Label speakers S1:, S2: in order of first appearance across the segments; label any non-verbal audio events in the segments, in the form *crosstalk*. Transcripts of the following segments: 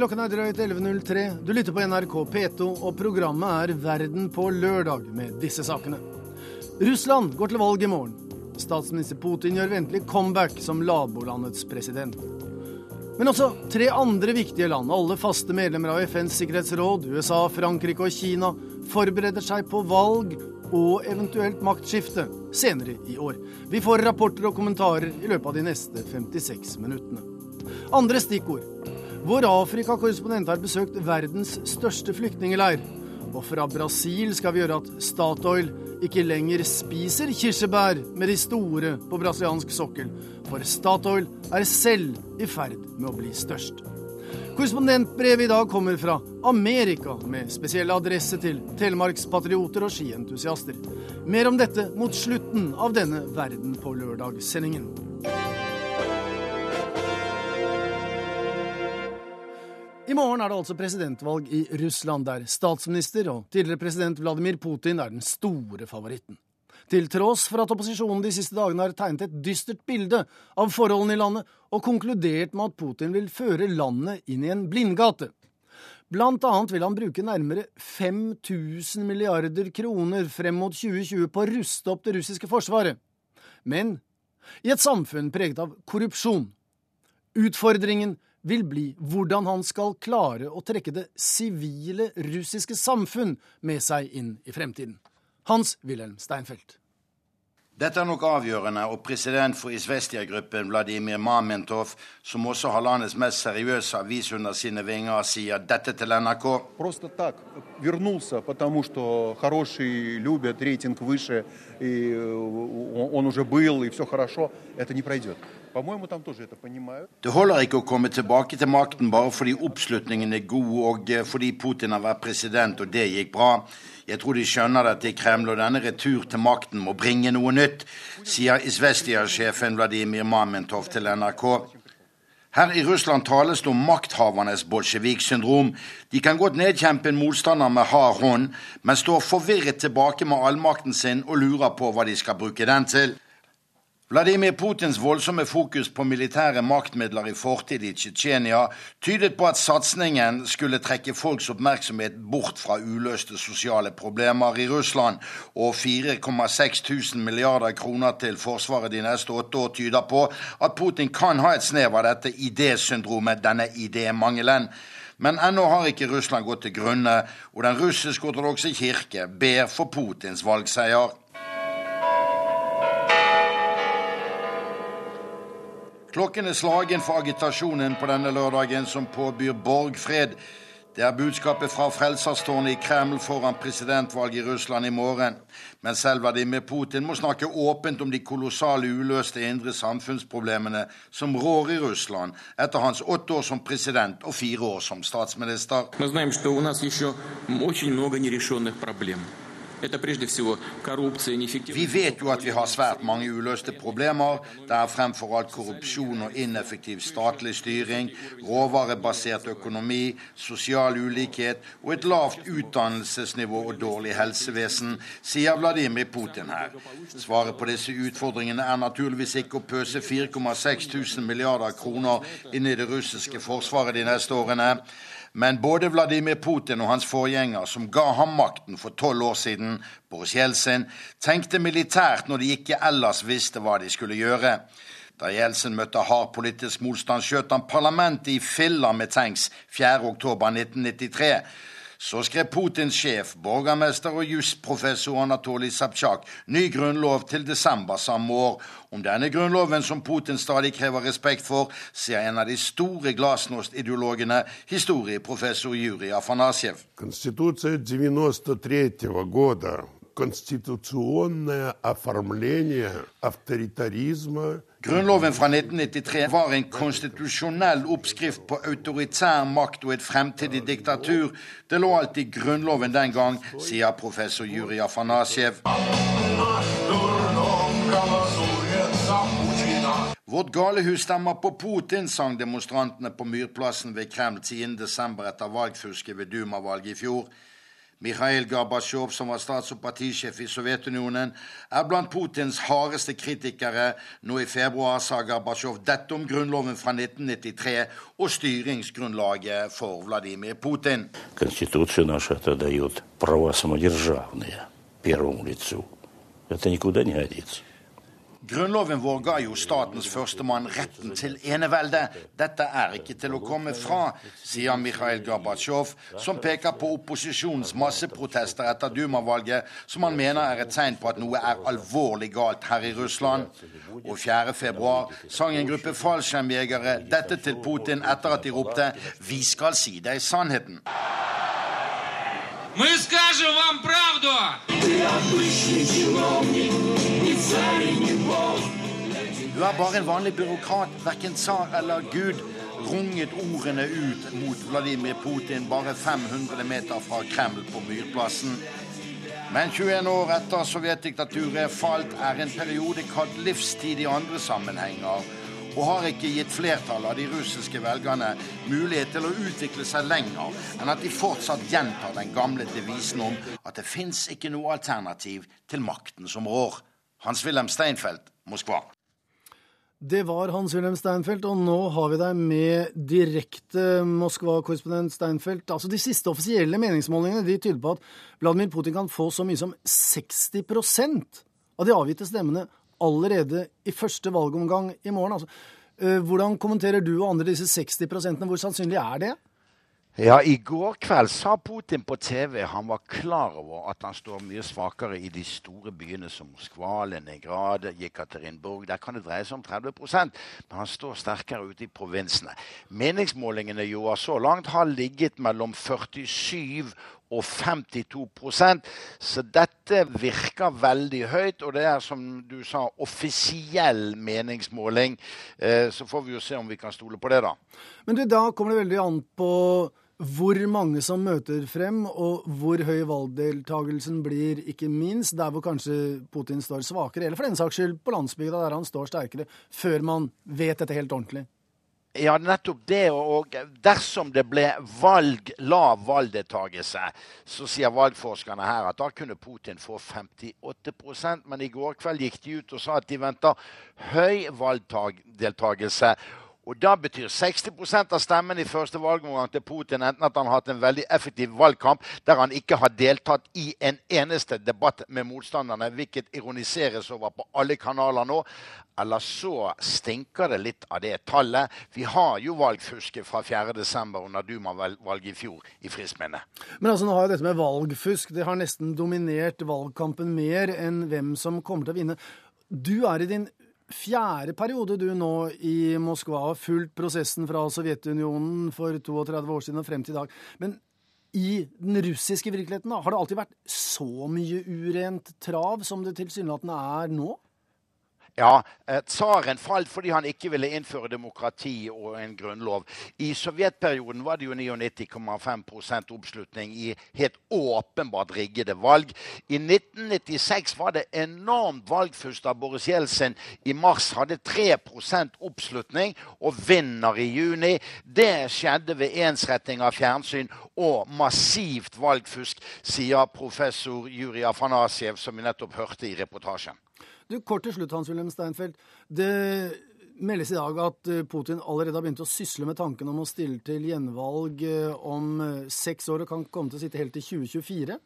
S1: Klokken er drøyt 11.03. Du lytter på NRK P2, og programmet er Verden på lørdag med disse sakene. Russland går til valg i morgen. Statsminister Putin gjør ventelig comeback som labolandets president. Men også tre andre viktige land, alle faste medlemmer av FNs sikkerhetsråd, USA, Frankrike og Kina, forbereder seg på valg og eventuelt maktskifte senere i år. Vi får rapporter og kommentarer i løpet av de neste 56 minuttene. Andre stikkord. Vår Afrika-korrespondent har besøkt verdens største flyktningeleir. Og fra Brasil skal vi gjøre at Statoil ikke lenger spiser kirsebær med de store på brasiliansk sokkel, for Statoil er selv i ferd med å bli størst. Korrespondentbrevet i dag kommer fra Amerika, med spesiell adresse til telemarkspatrioter og skientusiaster. Mer om dette mot slutten av denne Verden på lørdag-sendingen. I morgen er det altså presidentvalg i Russland, der statsminister og tidligere president Vladimir Putin er den store favoritten. Til tross for at opposisjonen de siste dagene har tegnet et dystert bilde av forholdene i landet, og konkludert med at Putin vil føre landet inn i en blindgate. Blant annet vil han bruke nærmere 5000 milliarder kroner frem mot 2020 på å ruste opp det russiske forsvaret. Men i et samfunn preget av korrupsjon. Utfordringen vil bli hvordan han skal klare å trekke det sivile russiske samfunn med seg inn i fremtiden. Hans-Wilhelm Steinfeld.
S2: Dette er nok avgjørende, og president for Izvestia-gruppen, Vladimir Mamentov, som også har landets mest seriøse avis under sine vinger, sier dette til NRK.
S3: Просто
S2: det holder ikke å komme tilbake til makten bare fordi oppslutningen er god og eh, fordi Putin har vært president og det gikk bra. Jeg tror de skjønner dette i Kreml, og denne retur til makten må bringe noe nytt, sier Izvestia-sjefen Vladimir Mamentov til NRK. Her i Russland tales det om makthavernes bolsjevik-syndrom. De kan godt nedkjempe en motstander med hard hånd, men står forvirret tilbake med allmakten sin og lurer på hva de skal bruke den til. Vladimir Putins voldsomme fokus på militære maktmidler i fortid i Tsjetsjenia tydet på at satsingen skulle trekke folks oppmerksomhet bort fra uløste sosiale problemer i Russland, og 4,6 tusen milliarder kroner til Forsvaret de neste åtte år tyder på at Putin kan ha et snev av dette idésyndromet, denne idémangelen. Men ennå har ikke Russland gått til grunne, og den russisk-ortodokse kirke ber for Putins valgseier. Klokken er slagen for agitasjonen på denne lørdagen, som påbyr borgfred. Det er budskapet fra Frelserstårnet i Kreml foran presidentvalget i Russland i morgen. Men selv Vladimir Putin må snakke åpent om de kolossale uløste indre samfunnsproblemene som rår i Russland etter hans åtte år som president og fire år som statsminister.
S4: Vi vet at
S2: Vi vet jo at vi har svært mange uløste problemer. Det er fremfor alt korrupsjon og ineffektiv statlig styring, råvarebasert økonomi, sosial ulikhet og et lavt utdannelsesnivå og dårlig helsevesen, sier Vladimir Putin her. Svaret på disse utfordringene er naturligvis ikke å pøse 4,6 000 milliarder kroner inn i det russiske forsvaret de neste årene. Men både Vladimir Putin og hans forgjenger, som ga ham makten for tolv år siden, Boris Jeltsin, tenkte militært når de ikke ellers visste hva de skulle gjøre. Da Jeltsin møtte hard politisk motstand, skjøt han parlamentet i filler med tanks 4.10.1993. Så skrev Putins sjef, borgermester og jusprofessor Anatolij Sabtsjak ny grunnlov til desember samme år. Om denne grunnloven, som Putin stadig krever respekt for, sier en av de store glasnost-ideologene, historieprofessor Jurij Afanasjev.
S5: Конституция 93 года конституционное оформление авторитаризма
S2: Grunnloven fra 1993 var en konstitusjonell oppskrift på autoritær makt og et fremtidig diktatur. Det lå alt i Grunnloven den gang, sier professor Juri Afanasjev. Vårt galehus stemmer på Putin, sang demonstrantene på Myrplassen ved Kreml 10.12. etter valgfusket ved Duma-valget i fjor. Mikhail Gorbatsjov, som var stats- og partisjef i Sovjetunionen, er blant Putins hardeste kritikere. Nå i februar sa Gorbatsjov dette om grunnloven fra 1993 og styringsgrunnlaget for Vladimir Putin.
S6: Конституция наша это дает права самодержавные первому лицу. Это никуда не годится.
S2: Grunnloven vår ga jo statens førstemann retten til enevelde. Dette er ikke til å komme fra, sier Mikhail Gorbatsjov, som peker på opposisjonens masseprotester etter Duma-valget, som han mener er et tegn på at noe er alvorlig galt her i Russland. Og 4.2 sang en gruppe fallskjermjegere dette til Putin etter at de ropte 'Vi skal si deg sannheten'.
S7: Мы скажем вам правду!
S2: Du er bare en vanlig byråkrat, verken tsar eller gud, runget ordene ut mot Vladimir Putin bare 500 meter fra Kreml på Myrplassen. Men 21 år etter sovjetdiktaturet falt, er en periode kalt livstid i andre sammenhenger, og har ikke gitt flertallet av de russiske velgerne mulighet til å utvikle seg lenger enn at de fortsatt gjentar den gamle devisen om at det fins ikke noe alternativ til makten som rår. Hans-Wilhelm Steinfeld, Moskva.
S1: Det var Hans-Wilhelm Steinfeld, og nå har vi deg med direkte Moskva-korrespondent Steinfeld. Altså, De siste offisielle meningsmålingene de tyder på at Vladimir Putin kan få så mye som 60% av de avgitte stemmene allerede i første valgomgang i morgen. Altså, eh, hvordan kommenterer du og andre disse 60% Hvor sannsynlig er det?
S2: Ja, I går kveld sa Putin på TV han var klar over at han står mye svakere i de store byene som Moskva, Leningrad, Jekaterinburg. Der kan det dreie seg om 30 men han står sterkere ute i provinsene. Meningsmålingene jo så langt har ligget mellom 47 og 52% Så dette virker veldig høyt, og det er som du sa, offisiell meningsmåling. Eh, så får vi jo se om vi kan stole på det, da.
S1: Men du, da kommer det veldig an på hvor mange som møter frem, og hvor høy valgdeltagelsen blir, ikke minst der hvor kanskje Putin står svakere, eller for den saks skyld på landsbygda der han står sterkere, før man vet dette helt ordentlig.
S2: Ja, nettopp det. Og dersom det ble valg, lav valgdeltakelse, så sier valgforskerne her at da kunne Putin få 58% Men i går kveld gikk de ut og sa at de venter høy valgdeltakelse. Og Da betyr 60% av stemmen i første valgomgang til Putin enten at han har hatt en veldig effektiv valgkamp der han ikke har deltatt i en eneste debatt med motstanderne, hvilket ironiseres over på alle kanaler nå, eller så stinker det litt av det tallet. Vi har jo valgfusket fra 4.12. under Duma-valget i fjor i friskt minne.
S1: Men altså, nå har jo dette med valgfusk det har nesten dominert valgkampen mer enn hvem som kommer til å vinne. Du er i din fjerde periode du nå i Moskva har fulgt prosessen fra Sovjetunionen for 32 år siden og frem til i dag. Men i den russiske virkeligheten, da, har det alltid vært så mye urent trav som det tilsynelatende er nå?
S2: Ja, eh, Tsaren falt fordi han ikke ville innføre demokrati og en grunnlov. I sovjetperioden var det jo 99,5% oppslutning i helt åpenbart riggede valg. I 1996 var det enormt valgfust da Boris Jeltsin i mars hadde 3% oppslutning og vinner i juni. Det skjedde ved ensretting av fjernsyn og massivt valgfusk, sier professor Juri Afanasiev, som vi nettopp hørte i reportasjen.
S1: Du, Kort til slutt, Hans-Wilhelm Steinfeld. Det meldes i dag at eh, Putin allerede har begynt å sysle med tanken om å stille til gjenvalg eh, om eh, seks år og kan komme til å sitte helt til 2024?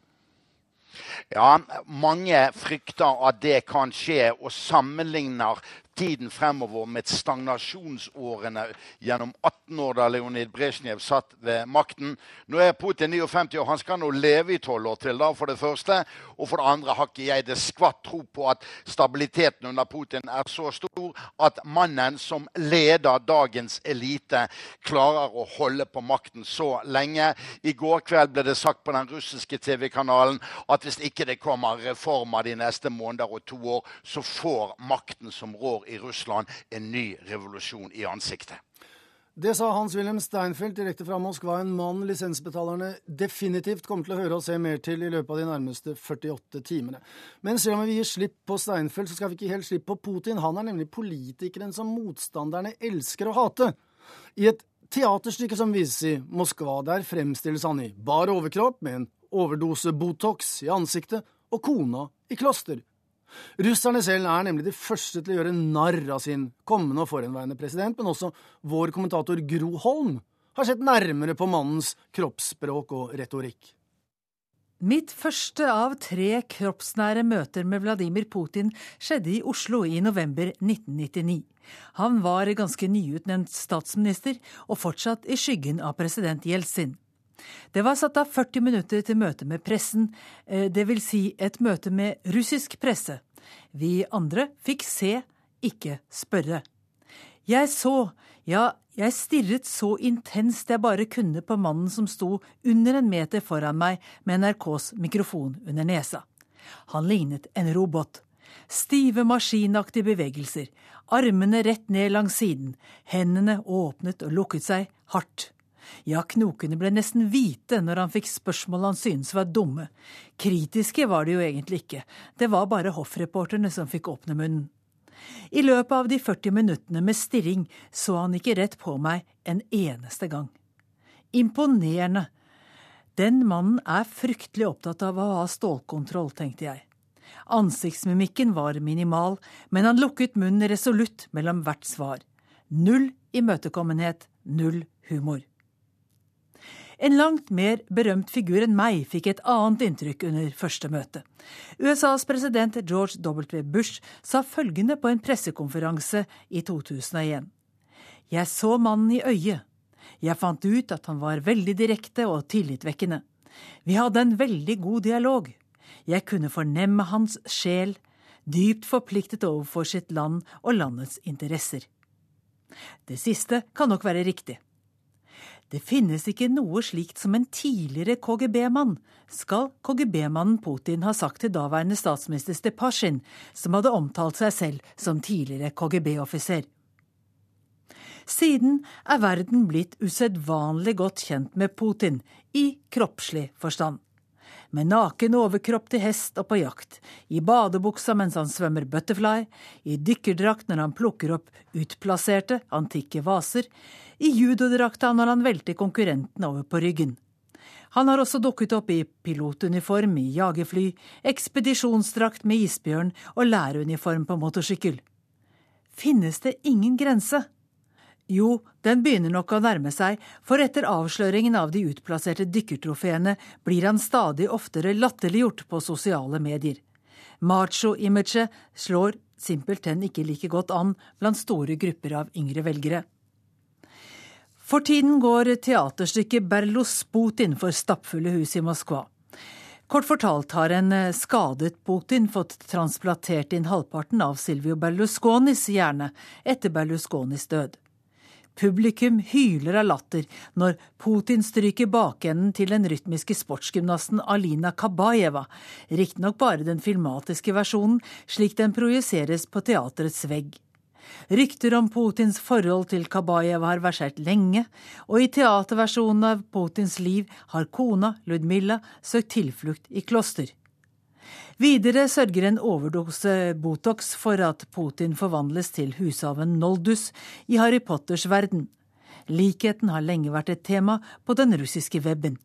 S2: Ja, mange frykter at det kan skje, og sammenligner tiden fremover med stagnasjonsårene gjennom 18 år da Leonid Brezjnev satt ved makten. Nå er Putin 59 år. Han skal nå leve i 12 år til, da, for det første. Og for det andre har ikke jeg det skvatt tro på at stabiliteten under Putin er så stor at mannen som leder dagens elite, klarer å holde på makten så lenge. I går kveld ble det sagt på den russiske TV-kanalen at hvis ikke det kommer reformer de neste måneder og to år, så får makten som rår i Russland en ny revolusjon i ansiktet.
S1: Det sa Hans-Wilhelm Steinfeld direkte fra Moskva, en mann lisensbetalerne definitivt kommer til å høre og se mer til i løpet av de nærmeste 48 timene. Men selv om vi gir slipp på Steinfeld, så skal vi ikke helt slippe på Putin. Han er nemlig politikeren som motstanderne elsker å hate. I et teaterstykke som vises i Moskva, der fremstilles han i bar overkropp med en overdose Botox i ansiktet og kona i kloster. Russerne selv er nemlig de første til å gjøre narr av sin kommende og forhenværende president, men også vår kommentator Gro Holm har sett nærmere på mannens kroppsspråk og retorikk.
S8: Mitt første av tre kroppsnære møter med Vladimir Putin skjedde i Oslo i november 1999. Han var ganske nyutnevnt statsminister og fortsatt i skyggen av president Jeltsin. Det var satt av 40 minutter til møte med pressen, eh, dvs. Si et møte med russisk presse. Vi andre fikk se, ikke spørre. Jeg så, ja, jeg stirret så intenst jeg bare kunne på mannen som sto under en meter foran meg med NRKs mikrofon under nesa. Han lignet en robot. Stive, maskinaktige bevegelser, armene rett ned langs siden, hendene åpnet og lukket seg hardt. Ja, knokene ble nesten hvite når han fikk spørsmål han syntes var dumme. Kritiske var de jo egentlig ikke, det var bare hoffreporterne som fikk åpne munnen. I løpet av de 40 minuttene med stirring så han ikke rett på meg en eneste gang. Imponerende. Den mannen er fryktelig opptatt av å ha stålkontroll, tenkte jeg. Ansiktsmimikken var minimal, men han lukket munnen resolutt mellom hvert svar. Null imøtekommenhet, null humor. En langt mer berømt figur enn meg fikk et annet inntrykk under første møte. USAs president George W. Bush sa følgende på en pressekonferanse i 2001. Jeg så mannen i øyet. Jeg fant ut at han var veldig direkte og tillitvekkende. Vi hadde en veldig god dialog. Jeg kunne fornemme hans sjel, dypt forpliktet overfor sitt land og landets interesser. Det siste kan nok være riktig. Det finnes ikke noe slikt som en tidligere KGB-mann, skal KGB-mannen Putin ha sagt til daværende statsminister Stepasjin, som hadde omtalt seg selv som tidligere KGB-offiser. Siden er verden blitt usedvanlig godt kjent med Putin, i kroppslig forstand. Med naken overkropp til hest og på jakt, i badebuksa mens han svømmer butterfly, i dykkerdrakt når han plukker opp utplasserte, antikke vaser, i judodrakta når han velter konkurrentene over på ryggen. Han har også dukket opp i pilotuniform i jagerfly, ekspedisjonsdrakt med isbjørn og læreruniform på motorsykkel. Finnes det ingen grense? Jo, den begynner nok å nærme seg, for etter avsløringen av de utplasserte dykkertrofeene blir han stadig oftere latterliggjort på sosiale medier. Macho-imaget slår simpelthen ikke like godt an blant store grupper av yngre velgere. For tiden går teaterstykket Berlos Putin for stappfulle hus i Moskva. Kort fortalt har en eh, skadet Putin fått transplantert inn halvparten av Silvio Berlusconis hjerne etter Berlusconis død. Publikum hyler av latter når Putin stryker bakenden til den rytmiske sportsgymnasten Alina Kabajeva, riktignok bare den filmatiske versjonen, slik den projiseres på teaterets vegg. Rykter om Putins forhold til Kabayev har versert lenge, og i teaterversjonen av Putins liv har kona, Ludmilla, søkt tilflukt i kloster. Videre sørger en overdose Botox for at Putin forvandles til hushaven Noldus i Harry Potters verden. Likheten har lenge vært et tema på den russiske weben.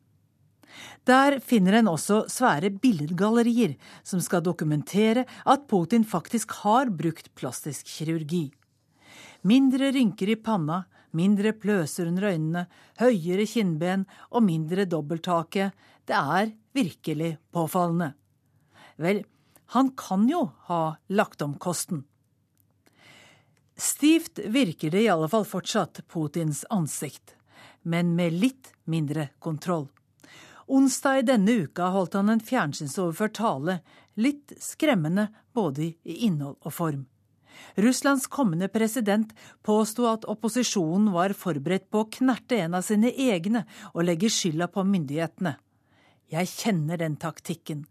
S8: Der finner en også svære billedgallerier som skal dokumentere at Putin faktisk har brukt plastisk kirurgi. Mindre rynker i panna, mindre pløser under øynene, høyere kinnben og mindre dobbelthake. Det er virkelig påfallende. Vel, han kan jo ha lagt om kosten. Stivt virker det i alle fall fortsatt Putins ansikt, men med litt mindre kontroll. Onsdag i denne uka holdt han en fjernsynsoverført tale, litt skremmende både i innhold og form. Russlands kommende president påsto at opposisjonen var forberedt på å knerte en av sine egne og legge skylda på myndighetene. Jeg kjenner den taktikken.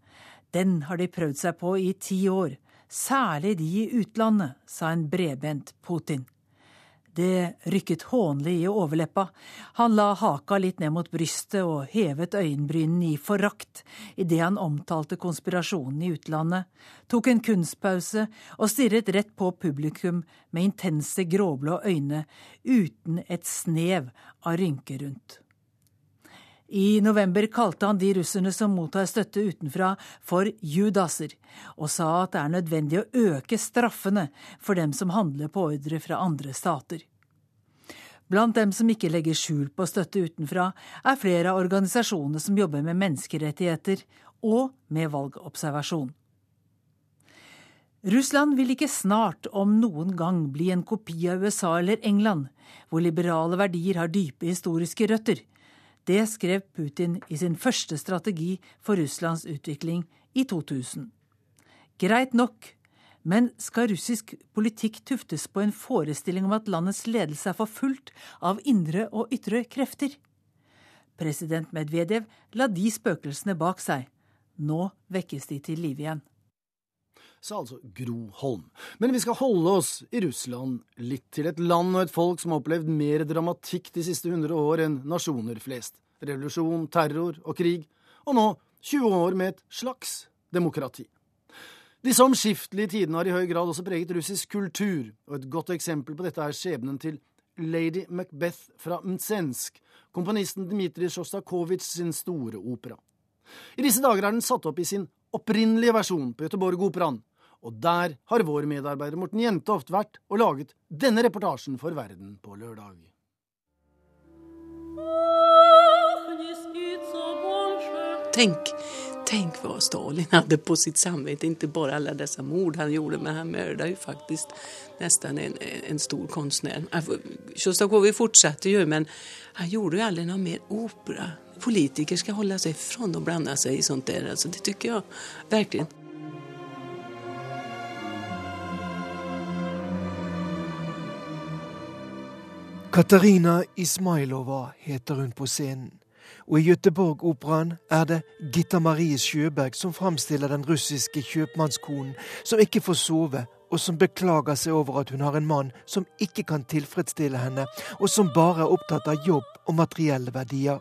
S8: Den har de prøvd seg på i ti år, særlig de i utlandet, sa en bredbent Putin. Det rykket hånlig i overleppa. Han la haka litt ned mot brystet og hevet øyenbrynene i forakt idet han omtalte konspirasjonen i utlandet, tok en kunstpause og stirret rett på publikum med intense gråblå øyne uten et snev av rynke rundt. I november kalte han de russerne som mottar støtte utenfra for judaser, og sa at det er nødvendig å øke straffene for dem som handler på ordre fra andre stater. Blant dem som ikke legger skjul på støtte utenfra, er flere av organisasjonene som jobber med menneskerettigheter og med valgobservasjon. Russland vil ikke snart, om noen gang, bli en kopi av USA eller England, hvor liberale verdier har dype historiske røtter, det skrev Putin i sin første strategi for Russlands utvikling i 2000. Greit nok, men skal russisk politikk tuftes på en forestilling om at landets ledelse er forfulgt av indre og ytre krefter? President Medvedev la de spøkelsene bak seg. Nå vekkes de til live igjen.
S1: Sa altså Gro Holm. Men vi skal holde oss i Russland, litt til et land og et folk som har opplevd mer dramatikk de siste hundre år enn nasjoner flest. Revolusjon, terror og krig. Og nå 20 år med et slags demokrati. Disse omskiftelige tidene har i høy grad også preget russisk kultur, og et godt eksempel på dette er skjebnen til Lady Macbeth fra Mtsensk, komponisten Dmitrij Sjostakovitsj sin store opera. I disse dager er den satt opp i sin opprinnelige versjon på Göteborg-operaen, og der har vår medarbeider Morten Jentoft vært og laget denne reportasjen for Verden på lørdag.
S9: Tenk, tenk hva Stalin hadde på sitt samvittighet. Ikke bare alle disse mord han gjorde, men han mördade jo faktisk nesten en, en stor kunstner. Sjostakovitsj fortsatte jo, men han gjorde jo aldri noe mer opera. Politiker skal holde seg fra å blande seg i sånt der. Altså, det syns jeg verkligen.
S10: Katarina Ismailova heter hun på scenen. Og i Göteborg-operaen er det Gitta Marie Sjøberg som framstiller den russiske kjøpmannskonen som ikke får sove, og som beklager seg over at hun har en mann som ikke kan tilfredsstille henne, og som bare er opptatt av jobb og materielle verdier.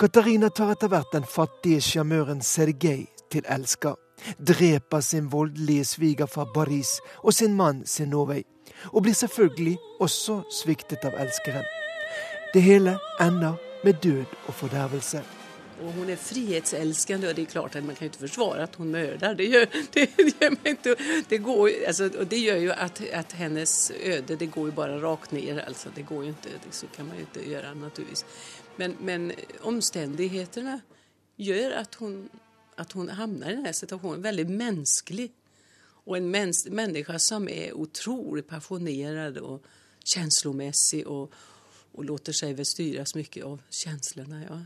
S10: Katarina tar etter hvert den fattige sjarmøren Sergej til elsker, dreper sin voldelige svigerfar Baris og sin mann Sinovej, og blir selvfølgelig også sviktet av elskeren. Det hele ender med død og fordervelse.
S9: Og hun er frihetselskende, og det er klart at man kan ikke forsvare at hun mördar. Det gjør, *laughs* det, det det går, alltså, det gjør jo at, at, hennes øde det går jo bare rakt ned. Altså, det går ju inte, så kan man jo ikke gjøre, naturligvis. Men, men omstendighetene gjør at hun, at hun havner i denne situasjonen. Veldig mänsklig. Och en människa som är otroligt passionerad och känslomässig och, och låter sig väl styras mycket av känslorna. Ja.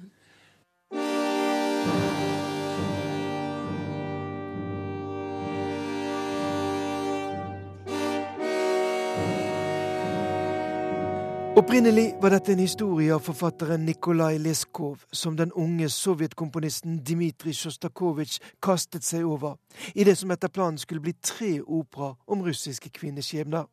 S10: Opprinnelig var dette en historie av forfatteren Nikolai Leskov, som den unge sovjetkomponisten Dmitrij Sjostakovitsj kastet seg over i det som etter planen skulle bli tre opera om russiske kvinneskjebner.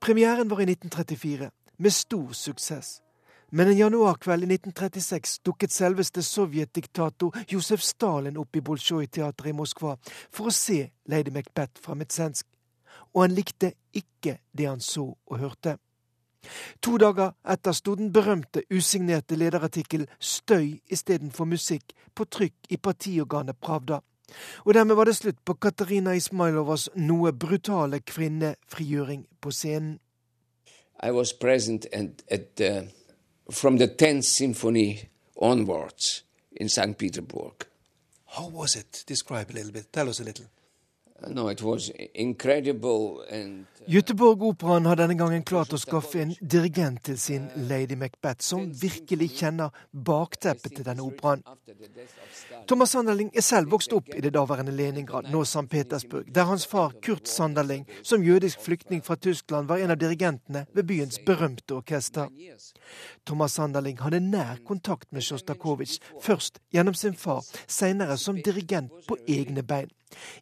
S10: Premieren var i 1934, med stor suksess. Men en januarkveld i 1936 dukket selveste sovjetdiktator Josef Stalin opp i Bolsjoj-teatret i Moskva for å se Lady Macbeth fra Mitsensk, og han likte ikke det han så og hørte. To dager etter sto den berømte usignerte lederartikkel 'Støy istedenfor musikk' på trykk i partiorganet Pravda. Og dermed var det slutt på Katarina Ismailovas noe brutale kvinnefrigjøring på scenen.
S11: I was present at, at uh, from the 10th symphony onwards in St. Petersburg.
S10: How was it? Describe a little bit. Tell us a little.
S11: No, and
S10: Göteborg-operaen har denne gangen klart å skaffe en dirigent til sin Lady Macbeth, som virkelig kjenner bakteppet til denne operaen. Thomas Sanderling er selv vokst opp i det daværende Leningrad, nå St. Petersburg, der hans far Kurt Sanderling, som jødisk flyktning fra Tyskland, var en av dirigentene ved byens berømte orkester. Thomas Sanderling hadde nær kontakt med Sjostakovitsj, først gjennom sin far, senere som dirigent på egne bein.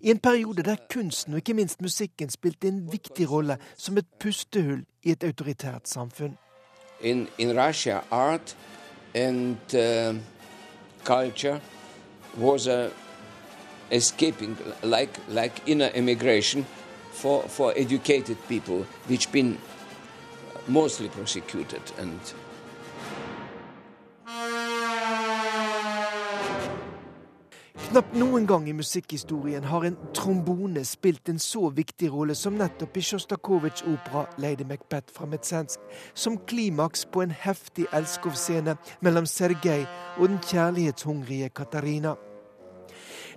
S10: I en periode der kunsten og ikke minst musikken spilte en viktig rolle som et pustehull i et autoritært samfunn.
S11: In, in Russia, art and uh, culture was a escaping, like, like inner emigration for, for educated people, which been mostly prosecuted and
S10: Knapt noen gang i musikkhistorien har en trombone spilt en så viktig rolle som nettopp i Sjostakovitsjs opera 'Lady Macbeth' fra Metsensk, som klimaks på en heftig elskovsscene mellom Sergej og den kjærlighetshungrige Katarina.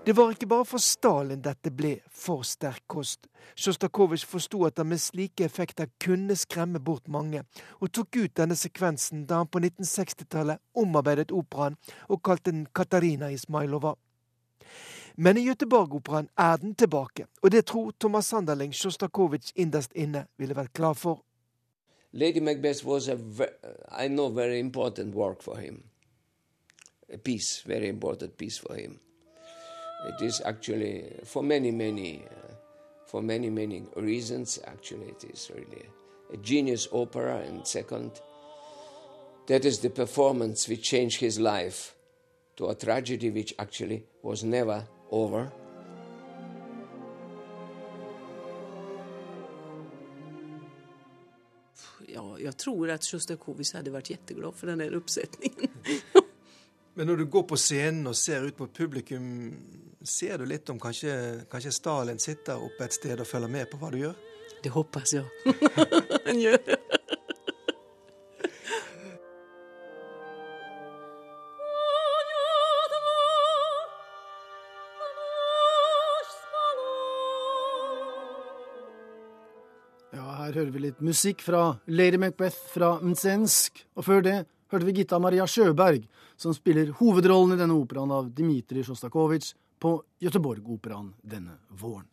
S10: Det var ikke bare for Stalin dette ble for sterk kost. Sjostakovitsj forsto at han med slike effekter kunne skremme bort mange, og tok ut denne sekvensen da han på 1960-tallet omarbeidet operaen og kalte den Katarina Ismailova. Men i Göteborg-operaen er den tilbake, og det tror Thomas Sanderling Sjostakovitsj innerst inne ville vært glad for.
S11: Lady Macbeth was a I know very important work for him. A piece, very important piece for him. It is actually for many, many, uh, for many, many reasons. Actually, it is really a genius opera. And second, that is the performance which changed his life to a tragedy which actually was never over.
S9: Ja, jag tror att Sjostakovitsj hade varit jätteglad för den här uppsättningen. *laughs*
S10: Men når du går på scenen og ser ut mot publikum, ser du litt om kanskje, kanskje Stalin sitter oppe et sted og følger med på hva du gjør?
S9: Det hoppas jeg. *laughs* *laughs* han gjør
S1: Her litt musikk fra Lady Macbeth fra Mtsensk. Og før det hørte vi Gitta Maria Sjøberg, som spiller hovedrollen i denne operaen av Dmitrij Sjostakovitsj på Göteborg-operaen denne våren.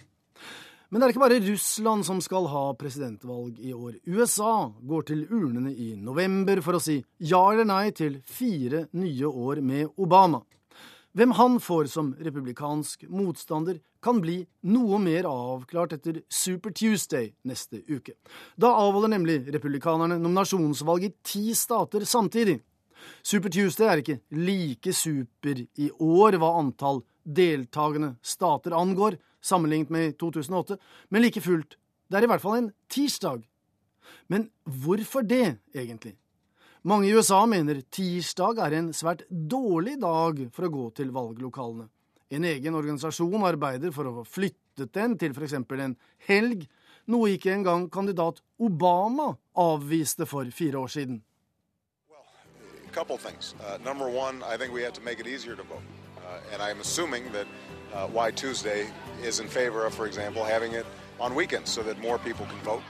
S1: Men det er ikke bare Russland som skal ha presidentvalg i år. USA går til urnene i november for å si ja eller nei til fire nye år med Obama. Hvem han får som republikansk motstander, kan bli noe mer avklart etter Super Tuesday neste uke. Da avholder nemlig republikanerne nominasjonsvalg i ti stater samtidig. Super Tuesday er ikke like super i år hva antall deltakende stater angår, sammenlignet med 2008, men like fullt, det er i hvert fall en tirsdag. Men hvorfor det, egentlig? Mange i USA mener tirsdag er en svært dårlig dag for å gå til valglokalene. En egen organisasjon arbeider for å få flyttet den til f.eks. en helg, noe ikke engang kandidat Obama avviste for fire år siden.
S12: Uh, one. Uh, and I'm assuming that uh, Why Tuesday is in favor of, for example, having it on weekends so that more people can vote.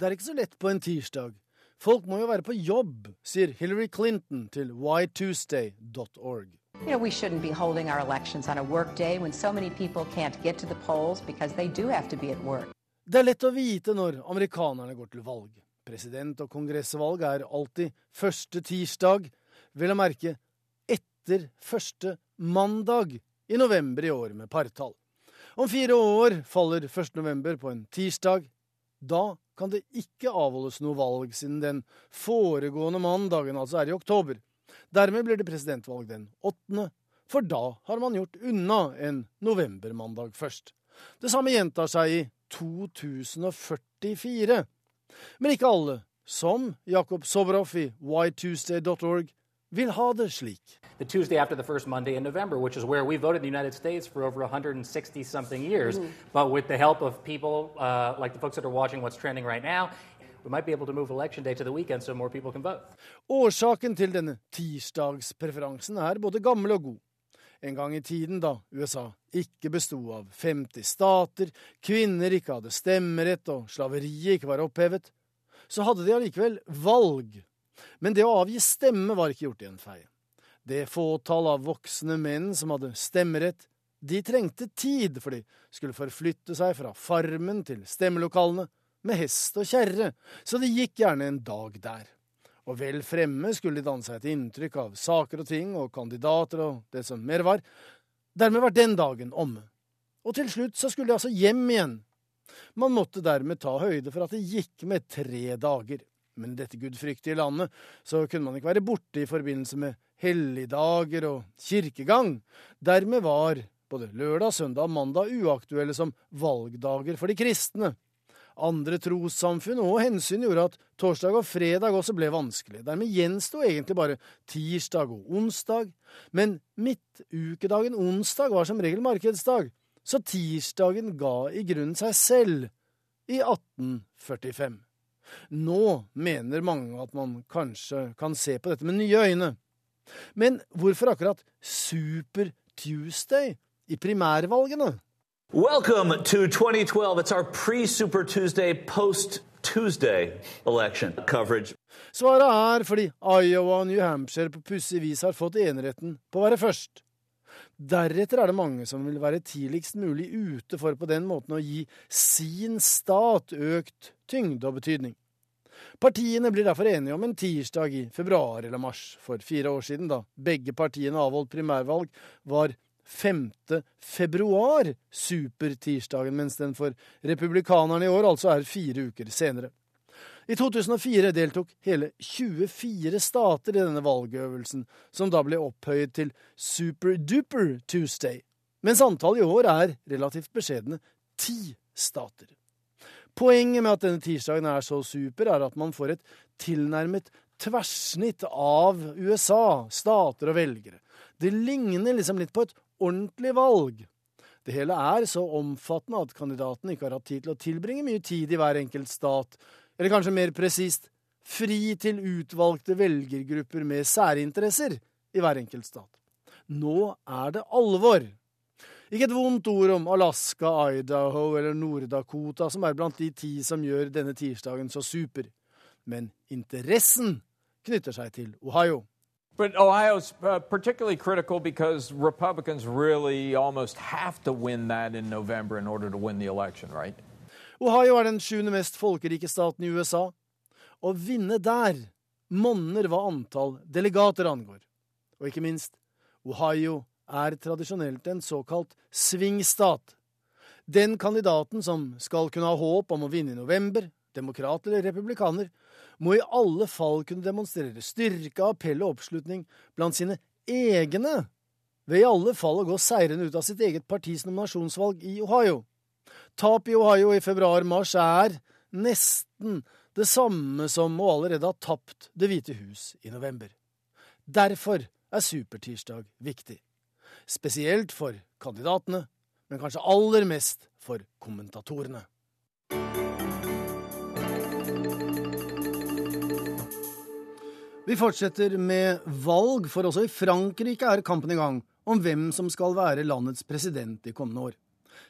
S1: Det er ikke så lett på en tirsdag. Folk må jo være på jobb, sier Hillary Clinton til whytuesday.org.
S13: You know, we shouldn't be holding our elections on a work day when so many people can't get to the polls because they do have to be at work.
S1: Det er lett å vite når amerikanerne går til valg. President- og kongressvalg er alltid første tirsdag, vel å merke etter første mandag i november i år med partall. Om fire år faller 1. november på en tirsdag. Da kan det ikke avholdes noe valg siden den foregående mandagen, altså er i oktober. Dermed blir det presidentvalg den 8., for da har man gjort unna en novembermandag først. Det samme gjentar seg i 2044. Men ikke alle, som Jakob Sobrov i whytuesday.org, vil ha det slik.
S14: The Tuesday after the first Monday in November, which is where we voted in the United States for over 160 something years. Mm. But with the help of people uh, like the folks that are watching what's trending right now, we might be able to move election day to the weekend so more people can vote.
S1: Årsaken til denne tirsdagspreferansen er både gammel og god. En gang i tiden da USA ikke besto av 50 stater, kvinner ikke hadde stemmerett og slaveriet ikke var opphevet, så hadde de allikevel valg men det å avgi stemme var ikke gjort i en fei. Det fåtall av voksne menn som hadde stemmerett, de trengte tid, for de skulle forflytte seg fra farmen til stemmelokalene med hest og kjerre, så det gikk gjerne en dag der. Og vel fremme skulle de danne seg et inntrykk av saker og ting og kandidater og det som mer var. Dermed var den dagen omme. Og til slutt så skulle de altså hjem igjen. Man måtte dermed ta høyde for at det gikk med tre dager. Men i dette gudfryktige landet så kunne man ikke være borte i forbindelse med helligdager og kirkegang. Dermed var både lørdag, søndag og mandag uaktuelle som valgdager for de kristne. Andre trossamfunn og hensyn gjorde at torsdag og fredag også ble vanskelig. Dermed gjensto egentlig bare tirsdag og onsdag. Men midtukedagen onsdag var som regel markedsdag, så tirsdagen ga i grunnen seg selv i 1845. Nå mener mange at man kanskje kan se på dette med nye øyne. Men hvorfor akkurat Super Tuesday i primærvalgene?
S15: Welcome to 2012. It's our pre Super Tuesday, post Tuesday election coverage.
S1: Svaret er fordi Iowa og New Hampshire på pussig vis har fått eneretten på å være først. Deretter er det mange som vil være tidligst mulig ute for på den måten å gi sin stat økt tyngde og betydning. Partiene blir derfor enige om en tirsdag i februar eller mars. For fire år siden, da begge partiene avholdt primærvalg, var 5. februar supertirsdagen, mens den for republikanerne i år altså er fire uker senere. I 2004 deltok hele 24 stater i denne valgøvelsen, som da ble opphøyet til Superduper Tuesday, mens antallet i år er relativt beskjedne ti stater. Poenget med at denne tirsdagen er så super, er at man får et tilnærmet tverrsnitt av USA, stater og velgere. Det ligner liksom litt på et ordentlig valg. Det hele er så omfattende at kandidatene ikke har hatt tid til å tilbringe mye tid i hver enkelt stat, eller kanskje mer presist fri til utvalgte velgergrupper med særinteresser i hver enkelt stat. Nå er det alvor. Ikke et vondt ord om Alaska, Idaho eller Nord-Dakota, som er blant de ti som gjør denne tirsdagen så super. Men interessen knytter seg til Ohio.
S16: But Ohio's uh, particularly critical because Republicans really almost have to win that in November in order to win the election, right?
S1: Ohio er den sjuende mest folkerike staten i USA. Å vinne der monner hva antall delegater angår. Og ikke minst, Ohio er tradisjonelt en såkalt svingstat. Den kandidaten som skal kunne ha håp om å vinne i november, demokrat eller republikaner, må i alle fall kunne demonstrere styrke, appell og oppslutning blant sine egne, ved i alle fall å gå seirende ut av sitt eget partis nominasjonsvalg i Ohio. Tap i Ohio i februar-mars er nesten det samme som å allerede ha tapt Det hvite hus i november. Derfor er supertirsdag viktig. Spesielt for kandidatene, men kanskje aller mest for kommentatorene. Vi fortsetter med valg, for også i Frankrike er kampen i gang om hvem som skal være landets president i kommende år.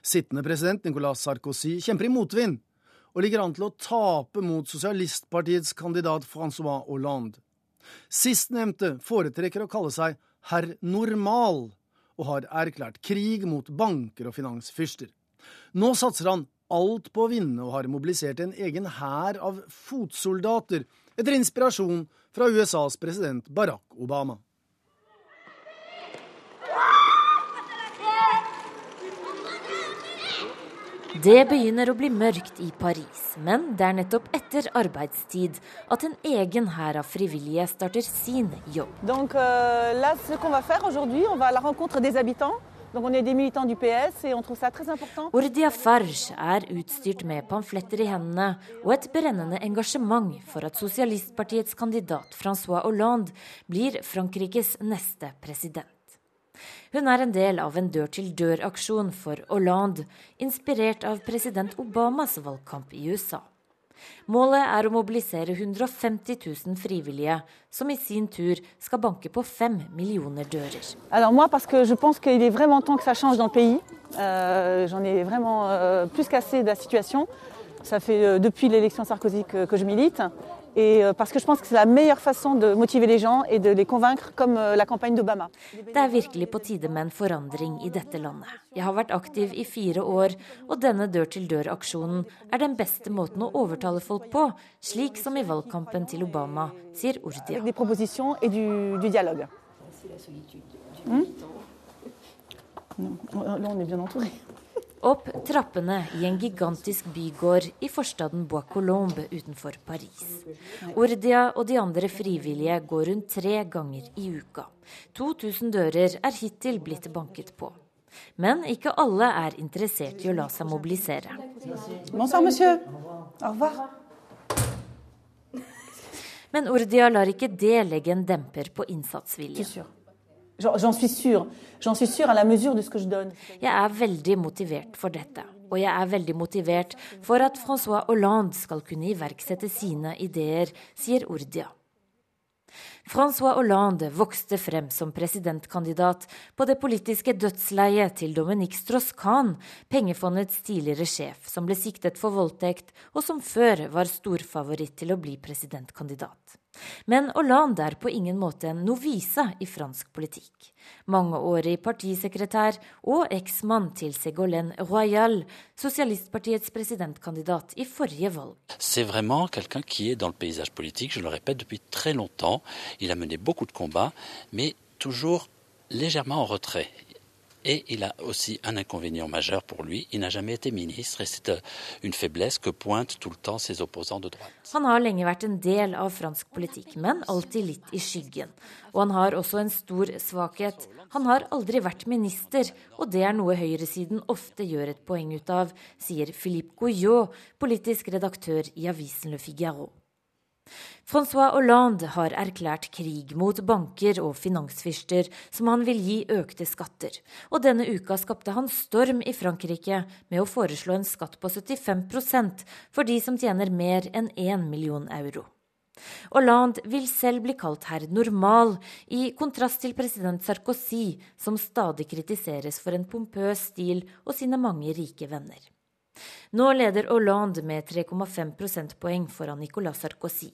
S1: Sittende president Nicolas Sarkozy kjemper i motvind og ligger an til å tape mot sosialistpartiets kandidat Francois Hollande. Sistnevnte foretrekker å kalle seg herr Normal og har erklært krig mot banker og finansfyrster. Nå satser han alt på å vinne og har mobilisert en egen hær av fotsoldater etter inspirasjon fra USAs president Barack Obama.
S17: Det begynner å bli mørkt i Paris, men det er nettopp etter arbeidstid at en egen hær av frivillige starter sin jobb.
S18: Donc, euh, là, ce qu'on va faire aujourd'hui, on va à la rencontre des habitants. Donc on est des militants du PS et on trouve ça très important.
S17: Ordia Farge er utstyrt med pamfletter i hendene og et brennende engasjement for at sosialistpartiets kandidat Francois Hollande blir Frankrikes neste president. Hun er en del av en dør-til-dør-aksjon for Hollande, inspirert av president Obamas valgkamp i USA. Målet er å mobilisere 150 000 frivillige, som i sin tur skal banke på fem millioner dører.
S18: Alors moi, parce que je pense qu'il est vraiment temps que ça change dans le pays. Euh, J'en ai vraiment euh, plus qu'assez de la situation. Ça fait euh, depuis l'élection Sarkozy que, que je milite. Et euh, parce que je pense que c'est la meilleure façon de motiver les gens et de les convaincre, comme euh, la campagne d'Obama.
S17: Det er virkelig på tide med en forandring i dette landet. Jeg har vært aktiv i fire år, og denne dør-til-dør-aksjonen er den beste måten å overtale folk på, slik som i valgkampen til Obama, sier
S18: des propositions et du, du dialogue. Hmm? Non, Là, on est bien entouré.
S17: Opp trappene i en gigantisk bygård i forstaden Bois Colombe utenfor Paris. Ordia og de andre frivillige går rundt tre ganger i uka. 2000 dører er hittil blitt banket på. Men ikke alle er interessert i å la seg mobilisere.
S18: Bonsoir, monsieur. Au revoir.
S17: Men Ordia lar ikke det legge en demper på innsatsvilje. Jeg er veldig motivert for dette. Og jeg er veldig motivert for at Francois Hollande skal kunne iverksette sine ideer, sier Urdia. Francois Hollande vokste frem som presidentkandidat på det politiske dødsleiet til Dominique Strauss-Kahn, pengefondets tidligere sjef, som ble siktet for voldtekt, og som før var storfavoritt til å bli presidentkandidat. Men Hollande er på ingen måte en novise i fransk politikk. Mangeårig partisekretær og eksmann til Ségolène Royal, sosialistpartiets presidentkandidat i forrige valg.
S19: C'est vraiment quelqu'un qui est dans le paysage politique, je le répète, depuis très longtemps. Il a mené beaucoup de combats, mais toujours légèrement en retrait. Et il a aussi un inconvénient majeur pour lui, il n'a jamais été ministre, et c'est euh, une faiblesse que pointent tout le temps ses opposants de droite.
S17: Han har lenge vært en del av fransk politikk, men alltid litt i skyggen. Og han har også en stor svakhet. Han har aldri vært minister, og det er noe høyresiden ofte gjør et poeng ut av, sier Philippe Gouillot, politisk redaktør i avisen Le Figaro. Francois Hollande har erklært krig mot banker og finansfyrster som han vil gi økte skatter, og denne uka skapte han storm i Frankrike med å foreslå en skatt på 75% for de som tjener mer enn 1 million euro. Hollande vil selv bli kalt herr normal, i kontrast til president Sarkozy, som stadig kritiseres for en pompøs stil og sine mange rike venner. Nå leder Hollande med 3,5 prosentpoeng foran Nicolas Sarkozy.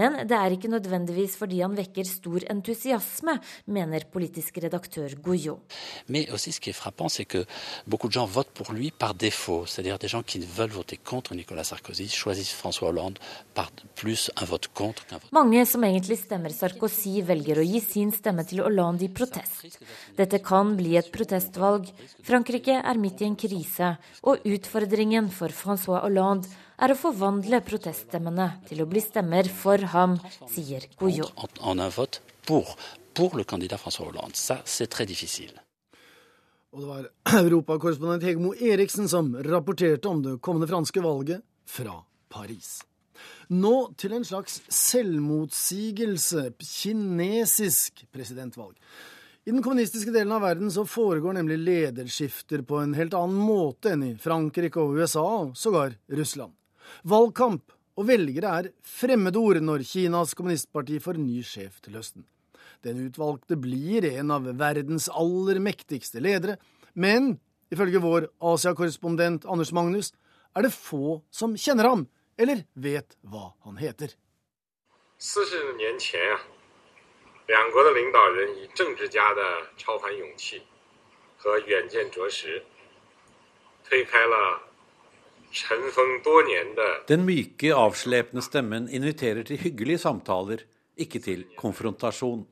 S17: Men det er ikke nødvendigvis fordi han vekker stor entusiasme, mener politisk redaktør Gouillot.
S19: Men også ce qui est frappant, c'est que beaucoup de gens votent pour lui par défaut. C'est-à-dire des gens qui veulent voter contre Nicolas Sarkozy choisissent François Hollande par plus un vote contre qu'un vote
S17: Mange som egentlig stemmer Sarkozy, velger å gi sin stemme til Hollande i protest. Dette kan bli et protestvalg. Frankrike er midt i en krise, og utfordringen for Francois Hollande er å forvandle proteststemmene til å bli stemmer for ham, sier Gouillot.
S19: en un vote pour, pour le candidat François Hollande. Ça, c'est très difficile.
S1: Og det var *clears throat* europakorrespondent Hegmo Eriksen som rapporterte om det kommende franske valget fra Paris. Nå til en slags selvmotsigelse, kinesisk presidentvalg. I den kommunistiske delen av verden så foregår nemlig lederskifter på en helt annen måte enn i Frankrike og USA, og sågar Russland. Valgkamp og velgere er fremmedord når Kinas kommunistparti får ny sjef til høsten. Den utvalgte blir en av verdens aller mektigste ledere, men ifølge vår Asia-korrespondent Anders Magnus er det få som kjenner ham, eller vet hva han heter.
S20: 40年前啊， 两国的领导人以政治家的超凡勇气和远见卓识，推开了尘封多年的
S21: Den myke, avslepne stemmen inviterer til hyggelige samtaler, ikke til konfrontasjon.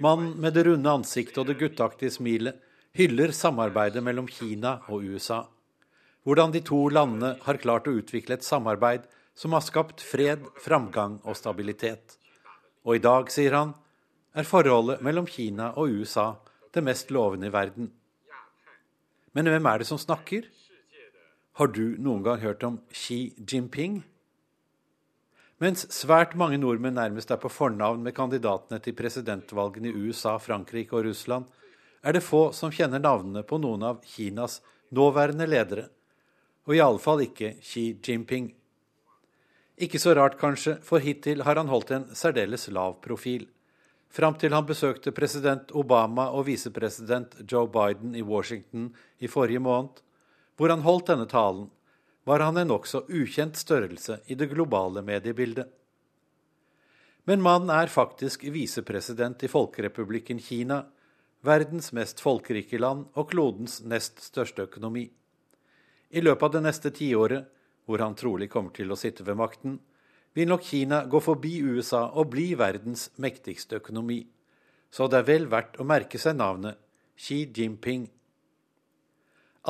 S21: Mannen med det runde ansiktet og det gutteaktige smilet hyller samarbeidet mellom Kina og USA. Hvordan de to landene har klart å utvikle et samarbeid som har skapt fred, framgang og stabilitet. Og i dag, sier han, er forholdet mellom Kina og USA det mest lovende i verden. Men hvem er det som snakker? Har du noen gang hørt om Xi Jinping? Mens svært mange nordmenn nærmest er på fornavn med kandidatene til presidentvalgene i USA, Frankrike og Russland, er det få som kjenner navnene på noen av Kinas nåværende ledere, og iallfall ikke Xi Jinping. Ikke så rart, kanskje, for hittil har han holdt en særdeles lav profil. Fram til han besøkte president Obama og visepresident Joe Biden i Washington i forrige måned, hvor han holdt denne talen, var han en nokså ukjent størrelse i det globale mediebildet. Men mannen er faktisk visepresident i Folkerepublikken Kina, verdens mest folkerike land og klodens nest største økonomi. I løpet av det neste tiåret, hvor han trolig kommer til å sitte ved makten, vil nok Kina gå forbi USA og bli verdens mektigste økonomi. Så det er vel verdt å merke seg navnet Xi Jinping.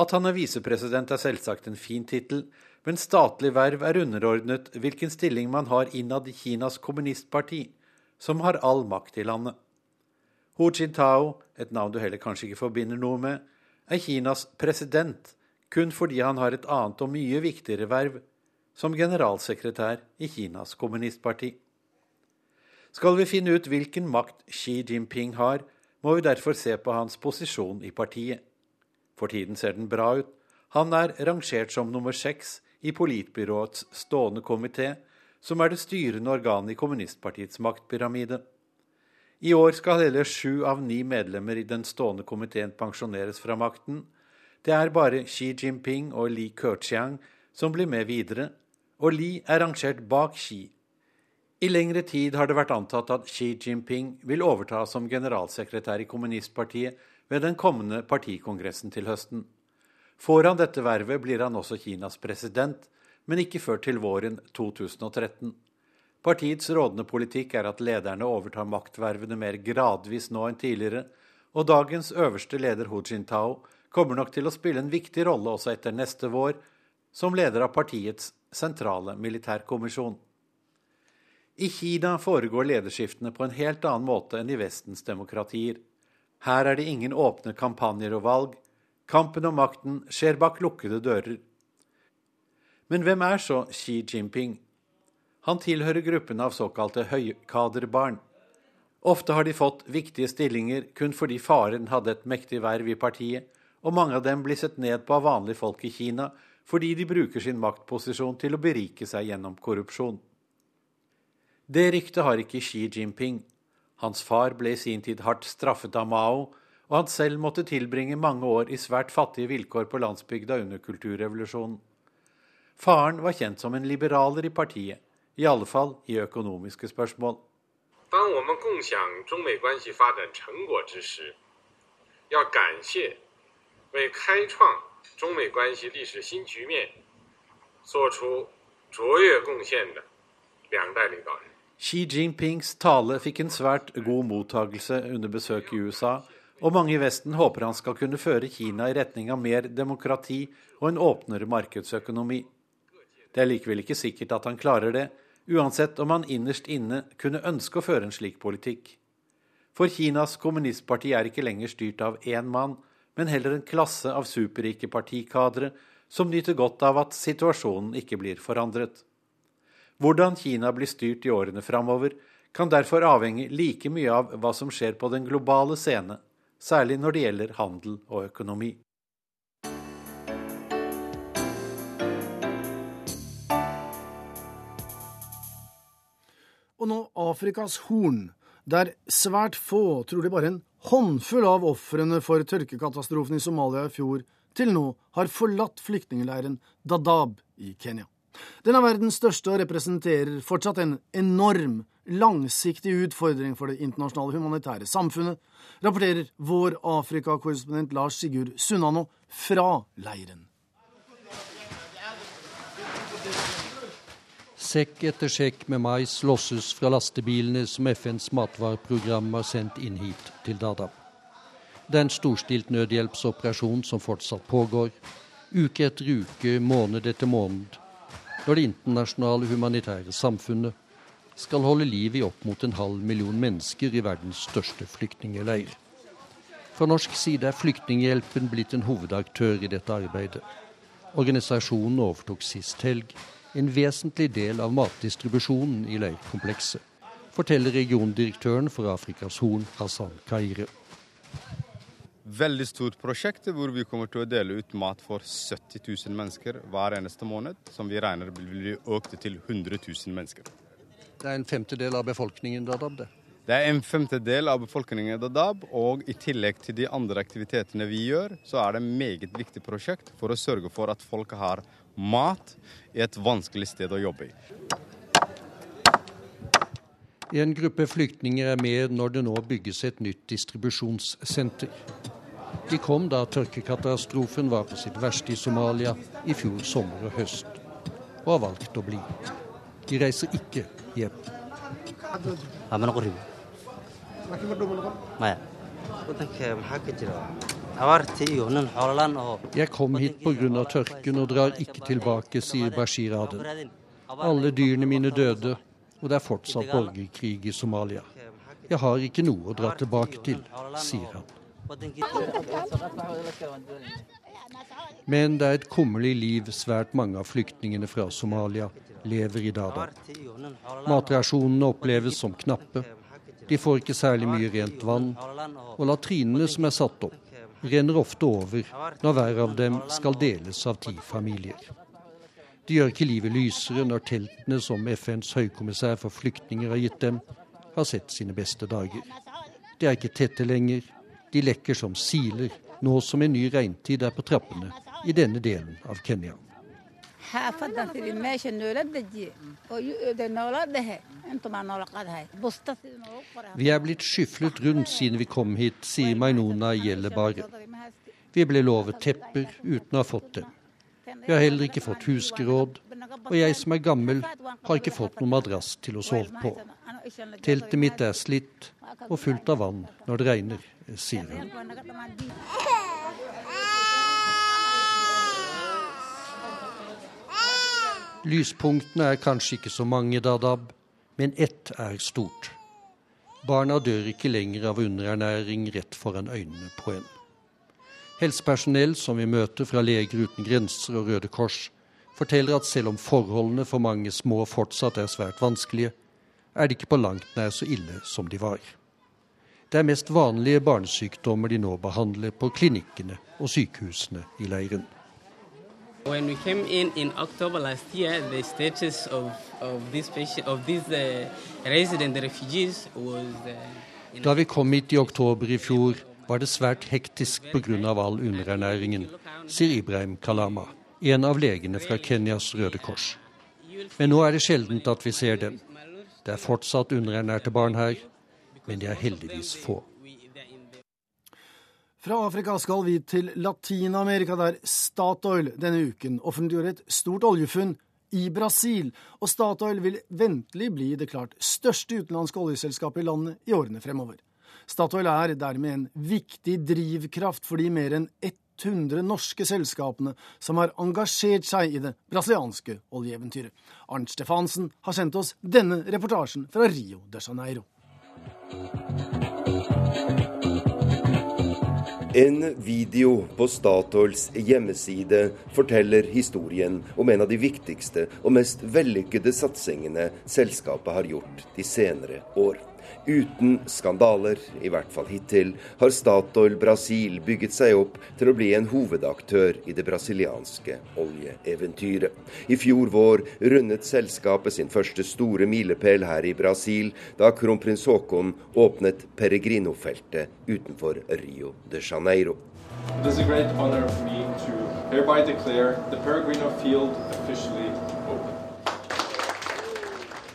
S21: At han er visepresident er selvsagt en fin tittel, men statlig verv er underordnet hvilken stilling man har innad i Kinas kommunistparti, som har all makt i landet. Hu Jintao, et navn du heller kanskje ikke forbinder noe med, er Kinas president kun fordi han har et annet og mye viktigere verv som generalsekretær i Kinas kommunistparti. Skal vi finne ut hvilken makt Xi Jinping har, må vi derfor se på hans posisjon i partiet. For tiden ser den bra ut. Han er rangert som nummer seks i politbyråets stående komité, som er det styrende organet i kommunistpartiets maktpyramide. I år skal hele sju av ni medlemmer i den stående komiteen pensjoneres fra makten. Det er bare Xi Jinping og Li Keqiang som blir med videre, og Li er rangert bak Xi. I lengre tid har det vært antatt at Xi Jinping vil overta som generalsekretær i kommunistpartiet ved den kommende partikongressen til høsten. Får han dette vervet, blir han også Kinas president, men ikke før til våren 2013. Partiets rådende politikk er at lederne overtar maktvervene mer gradvis nå enn tidligere, og dagens øverste leder Hu Jintao kommer nok til å spille en viktig rolle også etter neste vår, som leder av partiets sentrale militærkommisjon. I Kina foregår lederskiftene på en helt annen måte enn i Vestens demokratier. Her er det ingen åpne kampanjer og valg. Kampen om makten skjer bak lukkede dører. Men hvem er så Xi Jinping? Han tilhører gruppen av såkalte høykaderbarn. Ofte har de fått viktige stillinger kun fordi faren hadde et mektig verv i partiet, og mange av dem blir sett ned på av vanlige folk i Kina fordi de bruker sin maktposisjon til å berike seg gjennom korrupsjon. Det ryktet har ikke Xi Jinping. Hans far ble i sin tid hardt straffet av Mao, og han selv måtte tilbringe mange år i svært fattige vilkår på landsbygda under kulturrevolusjonen. Faren var kjent som en liberaler i partiet, i alle fall i økonomiske spørsmål.
S20: Når 中美关系发展成果之时，要感谢为开创中美关系历史新局面做出卓越贡献的两代领导人。
S21: Xi Jinpings tale fikk en svært god mottagelse under besøk i USA, og mange i Vesten håper han skal kunne føre Kina i retning av mer demokrati og en åpnere markedsøkonomi. Det er likevel ikke sikkert at han klarer det, uansett om han innerst inne kunne ønske å føre en slik politikk. For Kinas kommunistparti er ikke lenger styrt av én mann, men heller en klasse av superrike partikadre som nyter godt av at situasjonen ikke blir forandret. Hvordan Kina blir styrt i årene framover, kan derfor avhenge like mye av hva som skjer på den globale scene, særlig når det gjelder handel og økonomi.
S1: Og nå Afrikas Horn, der svært få, trolig bare en håndfull av ofrene for tørkekatastrofen i Somalia i fjor, til nå har forlatt flyktningleiren Dadaab i Kenya. Den er verdens største og representerer fortsatt en enorm, langsiktig utfordring for det internasjonale humanitære samfunnet, rapporterer vår Afrikakorrespondent Lars Sigurd Sunnano fra leiren.
S22: Sekk etter sekk med mais losses fra lastebilene som FNs matvareprogram har sendt inn hit til Dadaab. Det er en storstilt nødhjelpsoperasjon som fortsatt pågår, uke etter uke, måned etter måned, når det internasjonale humanitære samfunnet skal holde liv i opp mot en halv million mennesker i verdens største flyktningleir. Fra norsk side er Flyktninghjelpen blitt en hovedaktør i dette arbeidet. Organisasjonen overtok sist helg en vesentlig del av matdistribusjonen i leirkomplekset, forteller regiondirektøren for Afrikas Horn, Hassan Kaire.
S23: Veldig stort prosjekt hvor vi kommer til å dele ut mat for 70 000 mennesker hver eneste måned, som vi regner vil bli økt til 100 000 mennesker.
S22: Det er en femtedel av befolkningen Dadaab, det.
S23: Det er en femtedel av befolkningen i Dadaab, og i tillegg til de andre aktivitetene vi gjør, så er det et meget viktig prosjekt for å sørge for at folk har mat i et vanskelig sted å jobbe i.
S22: En gruppe flyktninger er med når det nå bygges et nytt distribusjonssenter. De kom da tørkekatastrofen var på sitt verste i Somalia i fjor sommer og høst, og har valgt å bli. De reiser ikke hjem. Jeg kom hit pga. tørken og drar ikke tilbake, sier Bashir Aden. Alle dyrene mine døde, og det er fortsatt borgerkrig i Somalia. Jeg har ikke noe å dra tilbake til, sier han. Men det er et kummerlig liv svært mange av flyktningene fra Somalia lever i Dadaab. Matrasjonene oppleves som knappe. De får ikke særlig mye rent vann, og latrinene som er satt opp, renner ofte over når hver av dem skal deles av ti familier. Det gjør ikke livet lysere når teltene som FNs høykommissær for flyktninger har gitt dem, har sett sine beste dager. De er ikke tette lenger, de lekker som siler, nå som en ny regntid er på trappene i denne delen av Kenya. Vi er blitt skyflet rundt siden vi kom hit, sier Mainona Gjellebare. Vi ble lovet tepper uten å ha fått det. Vi har heller ikke fått huskeråd, og jeg som er gammel, har ikke fått noen madrass til å sove på. Teltet mitt er slitt og fullt av vann når det regner, sier hun. Lyspunktene er kanskje ikke så mange Dadab, men ett er stort. Barna dør ikke lenger av underernæring rett foran øynene på en. Helsepersonell som vi møter fra Leger uten grenser og Røde Kors, forteller at selv om forholdene for mange små fortsatt er svært vanskelige, er det ikke på langt nær så ille som de var. Det er mest vanlige barnesykdommer de nå behandler på klinikkene og sykehusene i leiren.
S24: When we came in in October last year, the status of, of this patient, of these uh, resident refugees was uh,
S22: Da vi kom hit i oktober i fjor, var det svært hektisk pga. all underernæringen, sier Ibrahim Kalama, en av legene fra Kenyas Røde Kors. Men nå er det sjeldent at vi ser dem. Det er fortsatt underernærte barn her, men de er heldigvis få.
S1: Fra Afrika skal vi til Latin-Amerika, der Statoil denne uken offentliggjorde et stort oljefunn i Brasil. Og Statoil vil ventelig bli det klart største utenlandske oljeselskapet i landet i årene fremover. Statoil er dermed en viktig drivkraft for de mer enn 100 norske selskapene som har engasjert seg i det brasilianske oljeeventyret. Arnt Stefansen har sendt oss denne reportasjen fra Rio de Janeiro.
S25: En video på Statoils hjemmeside forteller historien om en av de viktigste og mest vellykkede satsingene selskapet har gjort de senere år. Uten skandaler, i hvert fall hittil, har Statoil Brasil bygget seg opp til å bli en hovedaktør i det brasilianske oljeeventyret. I fjor vår rundet selskapet sin første store milepæl her i Brasil, da kronprins Haakon åpnet Peregrino-feltet utenfor Rio de Janeiro.
S26: It is a great honor for me to hereby declare the Peregrino field officially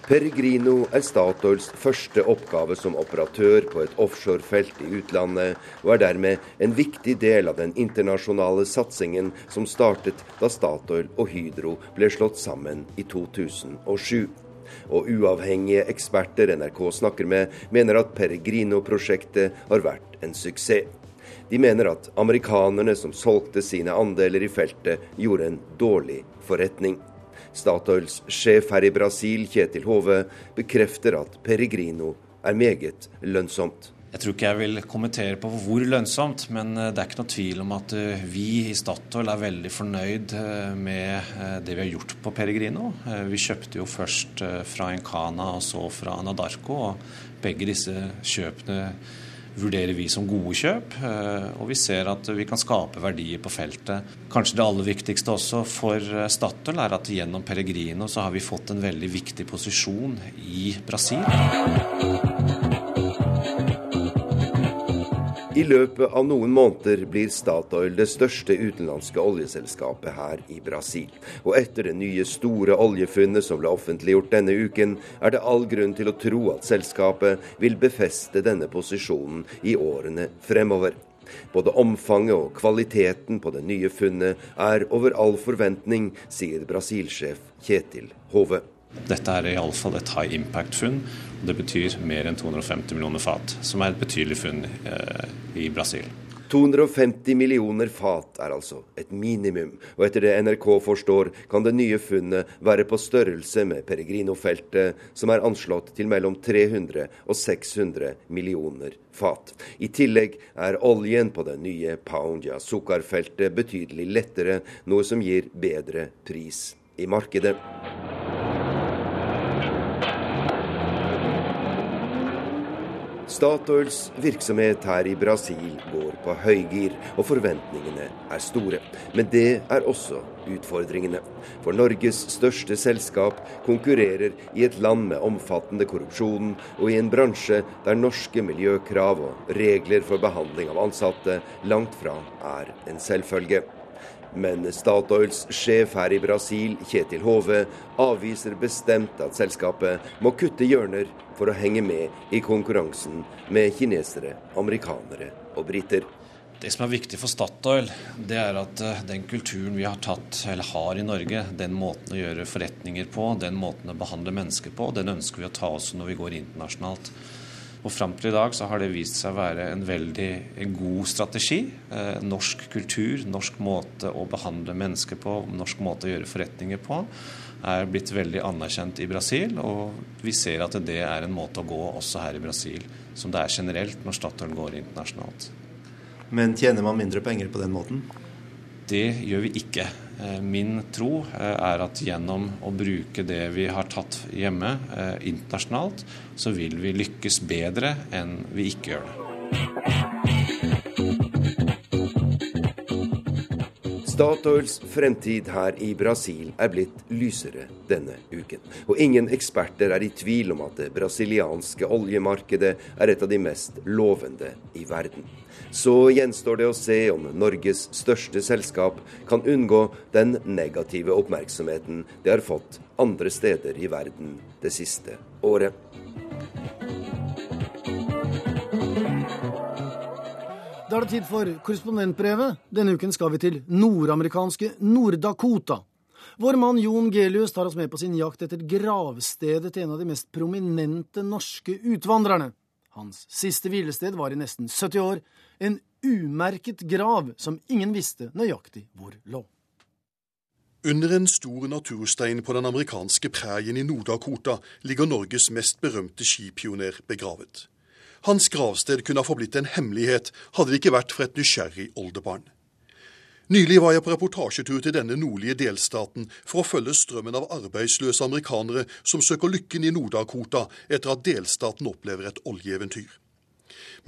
S25: Peregrino er Statoils første oppgave som operatør på et offshorefelt i utlandet, og er dermed en viktig del av den internasjonale satsingen som startet da Statoil og Hydro ble slått sammen i 2007. Og uavhengige eksperter NRK snakker med, mener at Peregrino-prosjektet har vært en suksess. De mener at amerikanerne som solgte sine andeler i feltet, gjorde en dårlig forretning. Statoils sjef her i Brasil, Kjetil Hove, bekrefter at Peregrino er meget lønnsomt.
S27: Jeg tror ikke jeg vil kommentere på hvor lønnsomt, men eh, det er ikke noe tvil om at eh, vi i Statoil er veldig fornøyd eh, med det vi har gjort på Peregrino. Vi kjøpte jo først fra Encana og så fra Anadarko, og begge disse kjøpene vurderer vi som gode kjøp. Eh, og vi ser at vi kan skape verdier på feltet. Kanskje det aller viktigste også for eh, Statoil er at gjennom Peregrino så har vi fått en veldig viktig posisjon i Brasil.
S25: I løpet av noen måneder blir Statoil det største utenlandske oljeselskapet her i Brasil. Og etter det nye store oljefunnet som ble offentliggjort denne uken, er det all grunn til å tro at selskapet vil befeste denne posisjonen i årene fremover. Både omfanget og kvaliteten på det nye funnet er over all forventning, sier Brasil-sjef Kjetil Hove.
S27: Dette er iallfall et high impact-funn. Det betyr mer enn 250 millioner fat, som er et betydelig funn eh, i Brasil.
S25: 250 millioner fat er altså et minimum, og etter det NRK forstår, kan det nye funnet være på størrelse med Peregrino-feltet, som er anslått til mellom 300 og 600 millioner fat. I tillegg er oljen på det nye Paunja-sukkerfeltet betydelig lettere, noe som gir bedre pris i markedet. Statoils virksomhet her i Brasil går på høygir, og forventningene er store. Men det er også utfordringene. For Norges største selskap konkurrerer i et land med omfattende korrupsjon, og i en bransje der norske miljøkrav og regler for behandling av ansatte langt fra er en selvfølge. Men Statoils sjef her i Brasil, Kjetil Hove, avviser bestemt at selskapet må kutte hjørner for å henge med i konkurransen med kinesere, amerikanere og briter.
S27: Det som er viktig for Statoil, det er at eh, den kulturen vi har tatt, eller har i Norge, den måten å gjøre forretninger på, den måten å behandle mennesker på, den ønsker vi å ta også når vi går internasjonalt. Og Fram til i dag så har det vist seg å være en veldig god strategi. Eh, norsk kultur, norsk måte å behandle mennesker på, norsk måte å gjøre forretninger på, er blitt veldig anerkjent i Brasil. Og vi ser at det er en måte å gå også her i Brasil, som det er generelt når Statoil går internasjonalt.
S28: Men tjener man mindre penger på den måten?
S27: Det gjør vi ikke. Eh, min tro eh, er at gjennom å bruke det vi har tatt hjemme eh, internasjonalt, så vil vi lykkes bedre enn vi ikke gjør det.
S25: Statoils fremtid her i Brasil er blitt lysere denne uken. Og ingen eksperter er i tvil om at det brasilianske oljemarkedet er et av de mest lovende i verden. Så gjenstår det å se om Norges største selskap kan unngå den negative oppmerksomheten det har fått andre steder i verden det siste året.
S1: Da er det tid for korrespondentbrevet. Denne uken skal vi til nordamerikanske Nord-Dakota. Vår mann Jon Gelius tar oss med på sin jakt etter gravstedet til en av de mest prominente norske utvandrerne. Hans siste hvilested var i nesten 70 år, en umerket grav som ingen visste nøyaktig hvor lå.
S29: Under en stor naturstein på den amerikanske prærien i Nord-Dakota ligger Norges mest berømte skipioner begravet. Hans gravsted kunne ha forblitt en hemmelighet hadde det ikke vært for et nysgjerrig oldebarn. Nylig var jeg på reportasjetur til denne nordlige delstaten for å følge strømmen av arbeidsløse amerikanere som søker lykken i Nord-Dakota etter at delstaten opplever et oljeeventyr.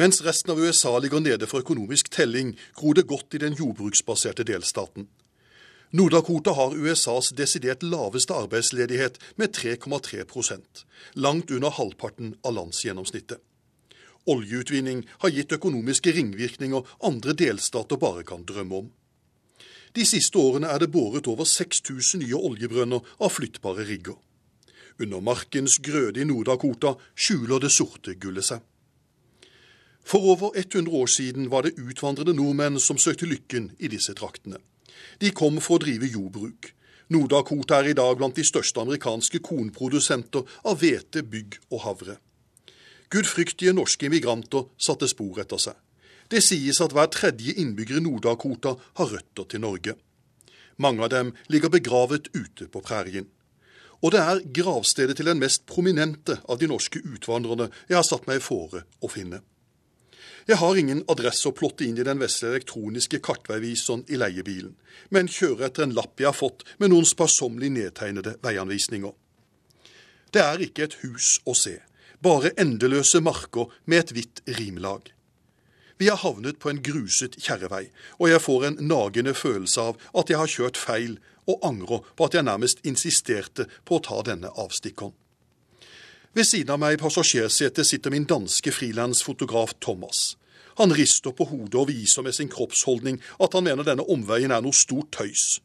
S29: Mens resten av USA ligger nede for økonomisk telling, gror det godt i den jordbruksbaserte delstaten. Nord-Dakota har USAs desidert laveste arbeidsledighet med 3,3% langt under halvparten av landsgjennomsnittet. Oljeutvinning har gitt økonomiske ringvirkninger andre delstater bare kan drømme om. De siste årene er det båret over 6000 nye oljebrønner av flyttbare rigger. Under markens grøde i Nord-Dakota skjuler det sorte gullet seg. For over 100 år siden var det utvandrede nordmenn som søkte lykken i disse traktene. De kom for å drive jordbruk. Nord-Dakota er i dag blant de største amerikanske kornprodusenter av hvete, bygg og havre. Gudfryktige norske immigranter satte spor etter seg. Det sies at hver tredje innbygger i Nord-Dakota har røtter til Norge. Mange av dem ligger begravet ute på prærien. Og det er gravstedet til den mest prominente av de norske utvandrerne jeg har satt meg i fore å finne. Jeg har ingen adresse å plotte inn i den vesle elektroniske kartveiviseren i leiebilen, men kjører etter en lapp jeg har fått med noen sparsommelig nedtegnede veianvisninger. Det er ikke et hus å se, bare endeløse marker med et hvitt rimlag. Vi har havnet på en gruset kjerrevei, og jeg får en nagende følelse av at jeg har kjørt feil, og angrer på at jeg nærmest insisterte på å ta denne avstikkeren. Ved siden av meg i passasjersetet sitter min danske frilansfotograf Thomas. Han rister på hodet og viser med sin kroppsholdning at han mener denne omveien er noe stort tøys.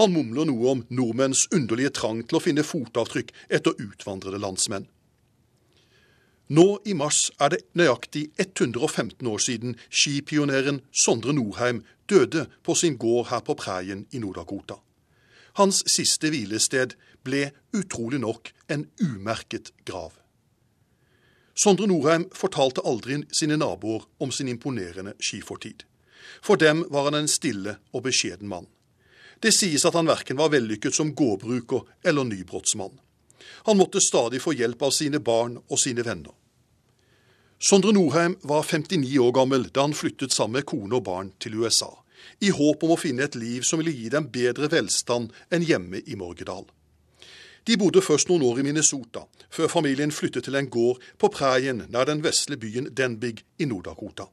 S29: Han mumler noe om nordmenns underlige trang til å finne fotavtrykk etter utvandrede landsmenn. Nå i mars er det nøyaktig 115 år siden skipioneren Sondre Norheim døde på sin gård her på Præien i Nord-Dakota. Hans siste hvilested ble utrolig nok en umerket grav. Sondre Norheim fortalte aldri sine naboer om sin imponerende skifortid. For dem var han en stille og beskjeden mann. Det sies at han verken var vellykket som gårdbruker eller nybrottsmann. Han måtte stadig få hjelp av sine barn og sine venner. Sondre Norheim var 59 år gammel da han flyttet sammen med kone og barn til USA, i håp om å finne et liv som ville gi dem bedre velstand enn hjemme i Morgedal. De bodde først noen år i Minnesota, før familien flyttet til en gård på prærien nær den vesle byen Denbig i Nord-Dakota.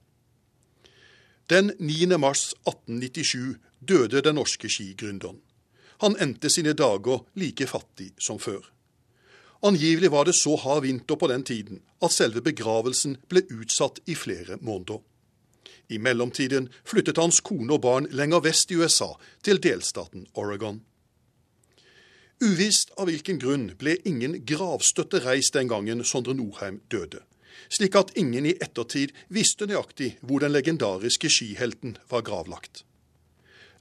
S29: Den 9. mars 1897 døde den norske skigründeren. Han endte sine dager like fattig som før. Angivelig var det så hard vinter på den tiden at selve begravelsen ble utsatt i flere måneder. I mellomtiden flyttet hans kone og barn lenger vest i USA, til delstaten Oregon. Uvisst av hvilken grunn ble ingen gravstøtte reist den gangen Sondre Norheim døde, slik at ingen i ettertid visste nøyaktig hvor den legendariske skihelten var gravlagt.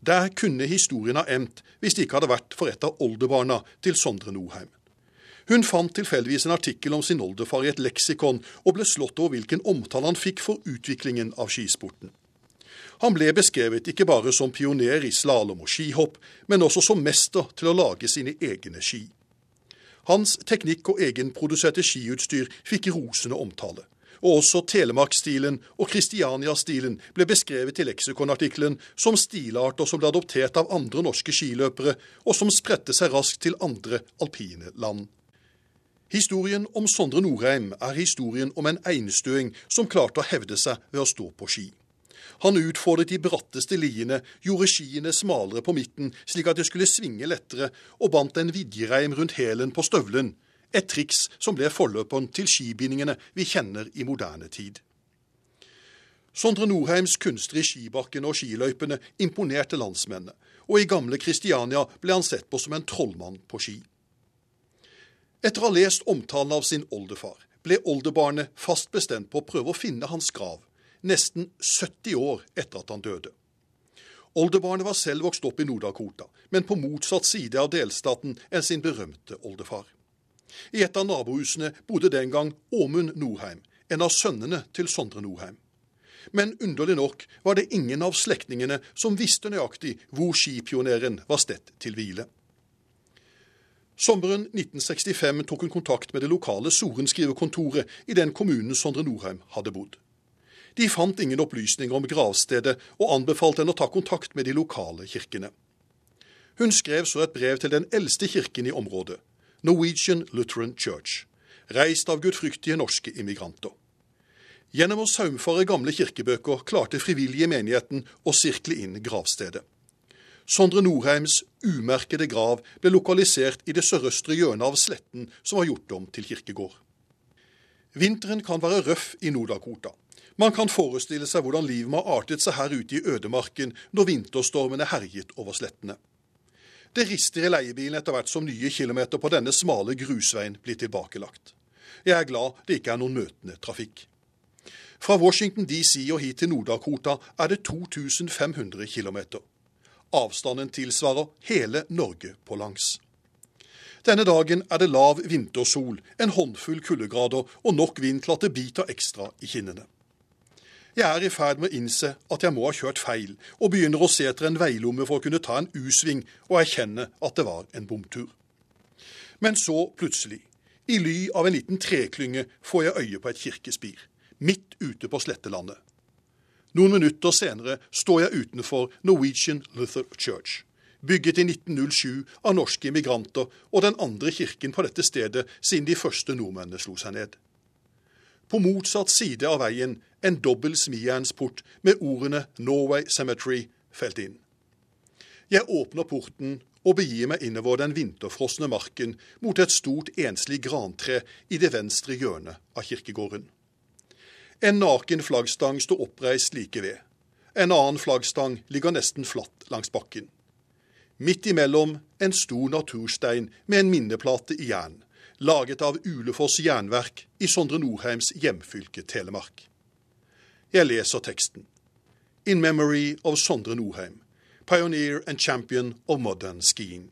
S29: Der kunne historien ha endt hvis det ikke hadde vært for et av oldebarna til Sondre Norheim. Hun fant tilfeldigvis en artikkel om sin oldefar i et leksikon, og ble slått over hvilken omtale han fikk for utviklingen av skisporten. Han ble beskrevet ikke bare som pioner i slalåm og skihopp, men også som mester til å lage sine egne ski. Hans teknikk og egenproduserte skiutstyr fikk rosende omtale. Og også Telemark-stilen og Kristiania-stilen ble beskrevet i leksikonartikkelen som stilarter som ble adoptert av andre norske skiløpere, og som spredte seg raskt til andre alpine land. Historien om Sondre Norheim er historien om en einstøing som klarte å hevde seg ved å stå på ski. Han utfordret de bratteste liene, gjorde skiene smalere på midten slik at de skulle svinge lettere, og bandt en vidjereim rundt hælen på støvelen. Et triks som ble forløperen til skibindingene vi kjenner i moderne tid. Sondre Norheims kunster i skibakken og skiløypene imponerte landsmennene, og i gamle Kristiania ble han sett på som en trollmann på ski. Etter å ha lest omtalen av sin oldefar, ble oldebarnet fast bestemt på å prøve å finne hans grav, nesten 70 år etter at han døde. Oldebarnet var selv vokst opp i Nord-Dakota, men på motsatt side av delstaten enn sin berømte oldefar. I et av nabohusene bodde den gang Åmund Norheim, en av sønnene til Sondre Norheim. Men underlig nok var det ingen av slektningene som visste nøyaktig hvor skipioneren var stedt til hvile. Sommeren 1965 tok hun kontakt med det lokale sorenskriverkontoret i den kommunen Sondre Norheim hadde bodd. De fant ingen opplysninger om gravstedet, og anbefalte henne å ta kontakt med de lokale kirkene. Hun skrev så et brev til den eldste kirken i området, Norwegian Lutheran Church, reist av gudfryktige norske immigranter. Gjennom å saumfare gamle kirkebøker klarte frivillige menigheten å sirkle inn gravstedet. Sondre Norheims umerkede grav ble lokalisert i det sørøstre hjørnet av sletten som var gjort om til kirkegård. Vinteren kan være røff i Nord-Dakota. Man kan forestille seg hvordan livet må ha artet seg her ute i ødemarken når vinterstormene herjet over slettene. Det rister i leiebilen etter hvert som nye kilometer på denne smale grusveien blir tilbakelagt. Jeg er glad det ikke er noen møtende trafikk. Fra Washington DC og hit til Nord-Dakota er det 2500 kilometer. Avstanden tilsvarer hele Norge på langs. Denne dagen er det lav vintersol, en håndfull kuldegrader og nok vind til at det biter ekstra i kinnene. Jeg er i ferd med å innse at jeg må ha kjørt feil, og begynner å se etter en veilomme for å kunne ta en U-sving og erkjenne at det var en bomtur. Men så, plutselig, i ly av en liten treklynge, får jeg øye på et kirkespir, midt ute på slettelandet. Noen minutter senere står jeg utenfor Norwegian Luther Church, bygget i 1907 av norske immigranter og den andre kirken på dette stedet siden de første nordmennene slo seg ned. På motsatt side av veien en dobbel smijernsport med ordene Norway Cemetery felt inn. Jeg åpner porten og begir meg innover den vinterfrosne marken mot et stort enslig grantre i det venstre hjørnet av kirkegården. En naken flaggstang står oppreist like ved. En annen flaggstang ligger nesten flatt langs bakken. Midt imellom en stor naturstein med en minneplate i jern, laget av Ulefoss jernverk i Sondre Norheims hjemfylke Telemark. Jeg leser teksten. In memory of Sondre Norheim, pioneer and champion of modern skiing.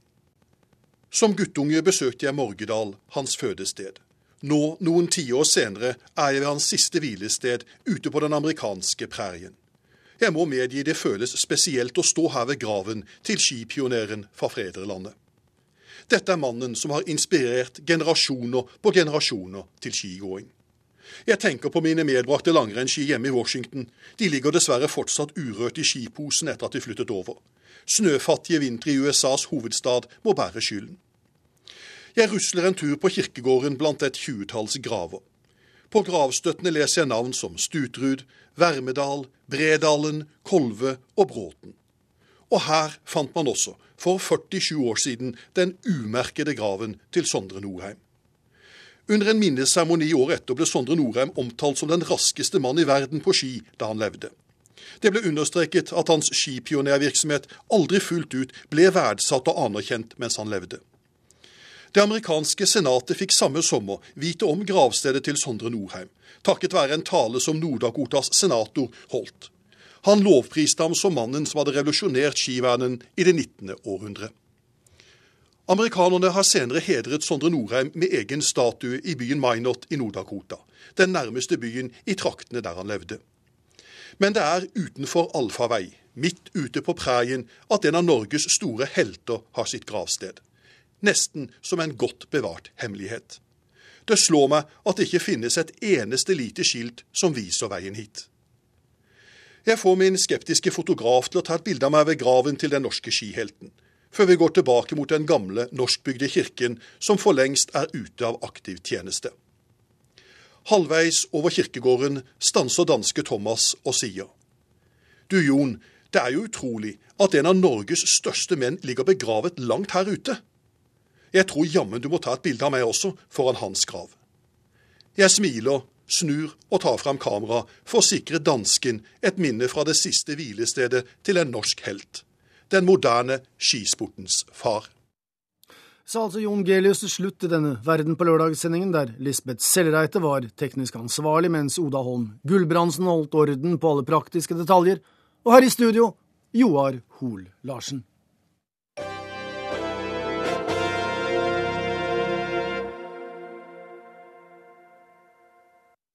S29: Som guttunge besøkte jeg Morgedal, hans fødested. Nå, noen tiår senere, er jeg ved hans siste hvilested ute på den amerikanske prærien. Jeg må medgi det føles spesielt å stå her ved graven til skipioneren fra fedrelandet. Dette er mannen som har inspirert generasjoner på generasjoner til skigåing. Jeg tenker på mine medbrakte langrennsski hjemme i Washington. De ligger dessverre fortsatt urørt i skiposen etter at de flyttet over. Snøfattige vintre i USAs hovedstad må bære skylden. Jeg rusler en tur på kirkegården blant et tjuetalls graver. På gravstøttene leser jeg navn som Stutrud, Vermedal, Bredalen, Kolve og Bråten. Og her fant man også, for 47 år siden, den umerkede graven til Sondre Norheim. Under en minneseremoni året etter ble Sondre Norheim omtalt som den raskeste mann i verden på ski da han levde. Det ble understreket at hans skipionervirksomhet aldri fullt ut ble verdsatt og anerkjent mens han levde. Det amerikanske senatet fikk samme sommer vite om gravstedet til Sondre Norheim, takket være en tale som Nord-Dakotas senator holdt. Han lovpriste ham som mannen som hadde revolusjonert skivernen i det 19. århundre. Amerikanerne har senere hedret Sondre Norheim med egen statue i byen Minot i Nord-Dakota, den nærmeste byen i traktene der han levde. Men det er utenfor allfarvei, midt ute på prærien, at en av Norges store helter har sitt gravsted. Nesten som en godt bevart hemmelighet. Det slår meg at det ikke finnes et eneste lite skilt som viser veien hit. Jeg får min skeptiske fotograf til å ta et bilde av meg ved graven til den norske skihelten, før vi går tilbake mot den gamle norskbygde kirken som for lengst er ute av aktiv tjeneste. Halvveis over kirkegården stanser danske Thomas og sier Du Jon, det er jo utrolig at en av Norges største menn ligger begravet langt her ute. Jeg tror jammen du må ta et bilde av meg også, foran hans grav. Jeg smiler snur og tar fram kamera for å sikre dansken et minne fra det siste hvilestedet til en norsk helt. Den moderne skisportens far.
S1: Sa altså Jon Gelius til slutt i denne Verden på lørdag-sendingen, der Lisbeth Sellreite var teknisk ansvarlig, mens Oda Holm Gulbrandsen holdt orden på alle praktiske detaljer. Og her i studio Joar Hoel Larsen.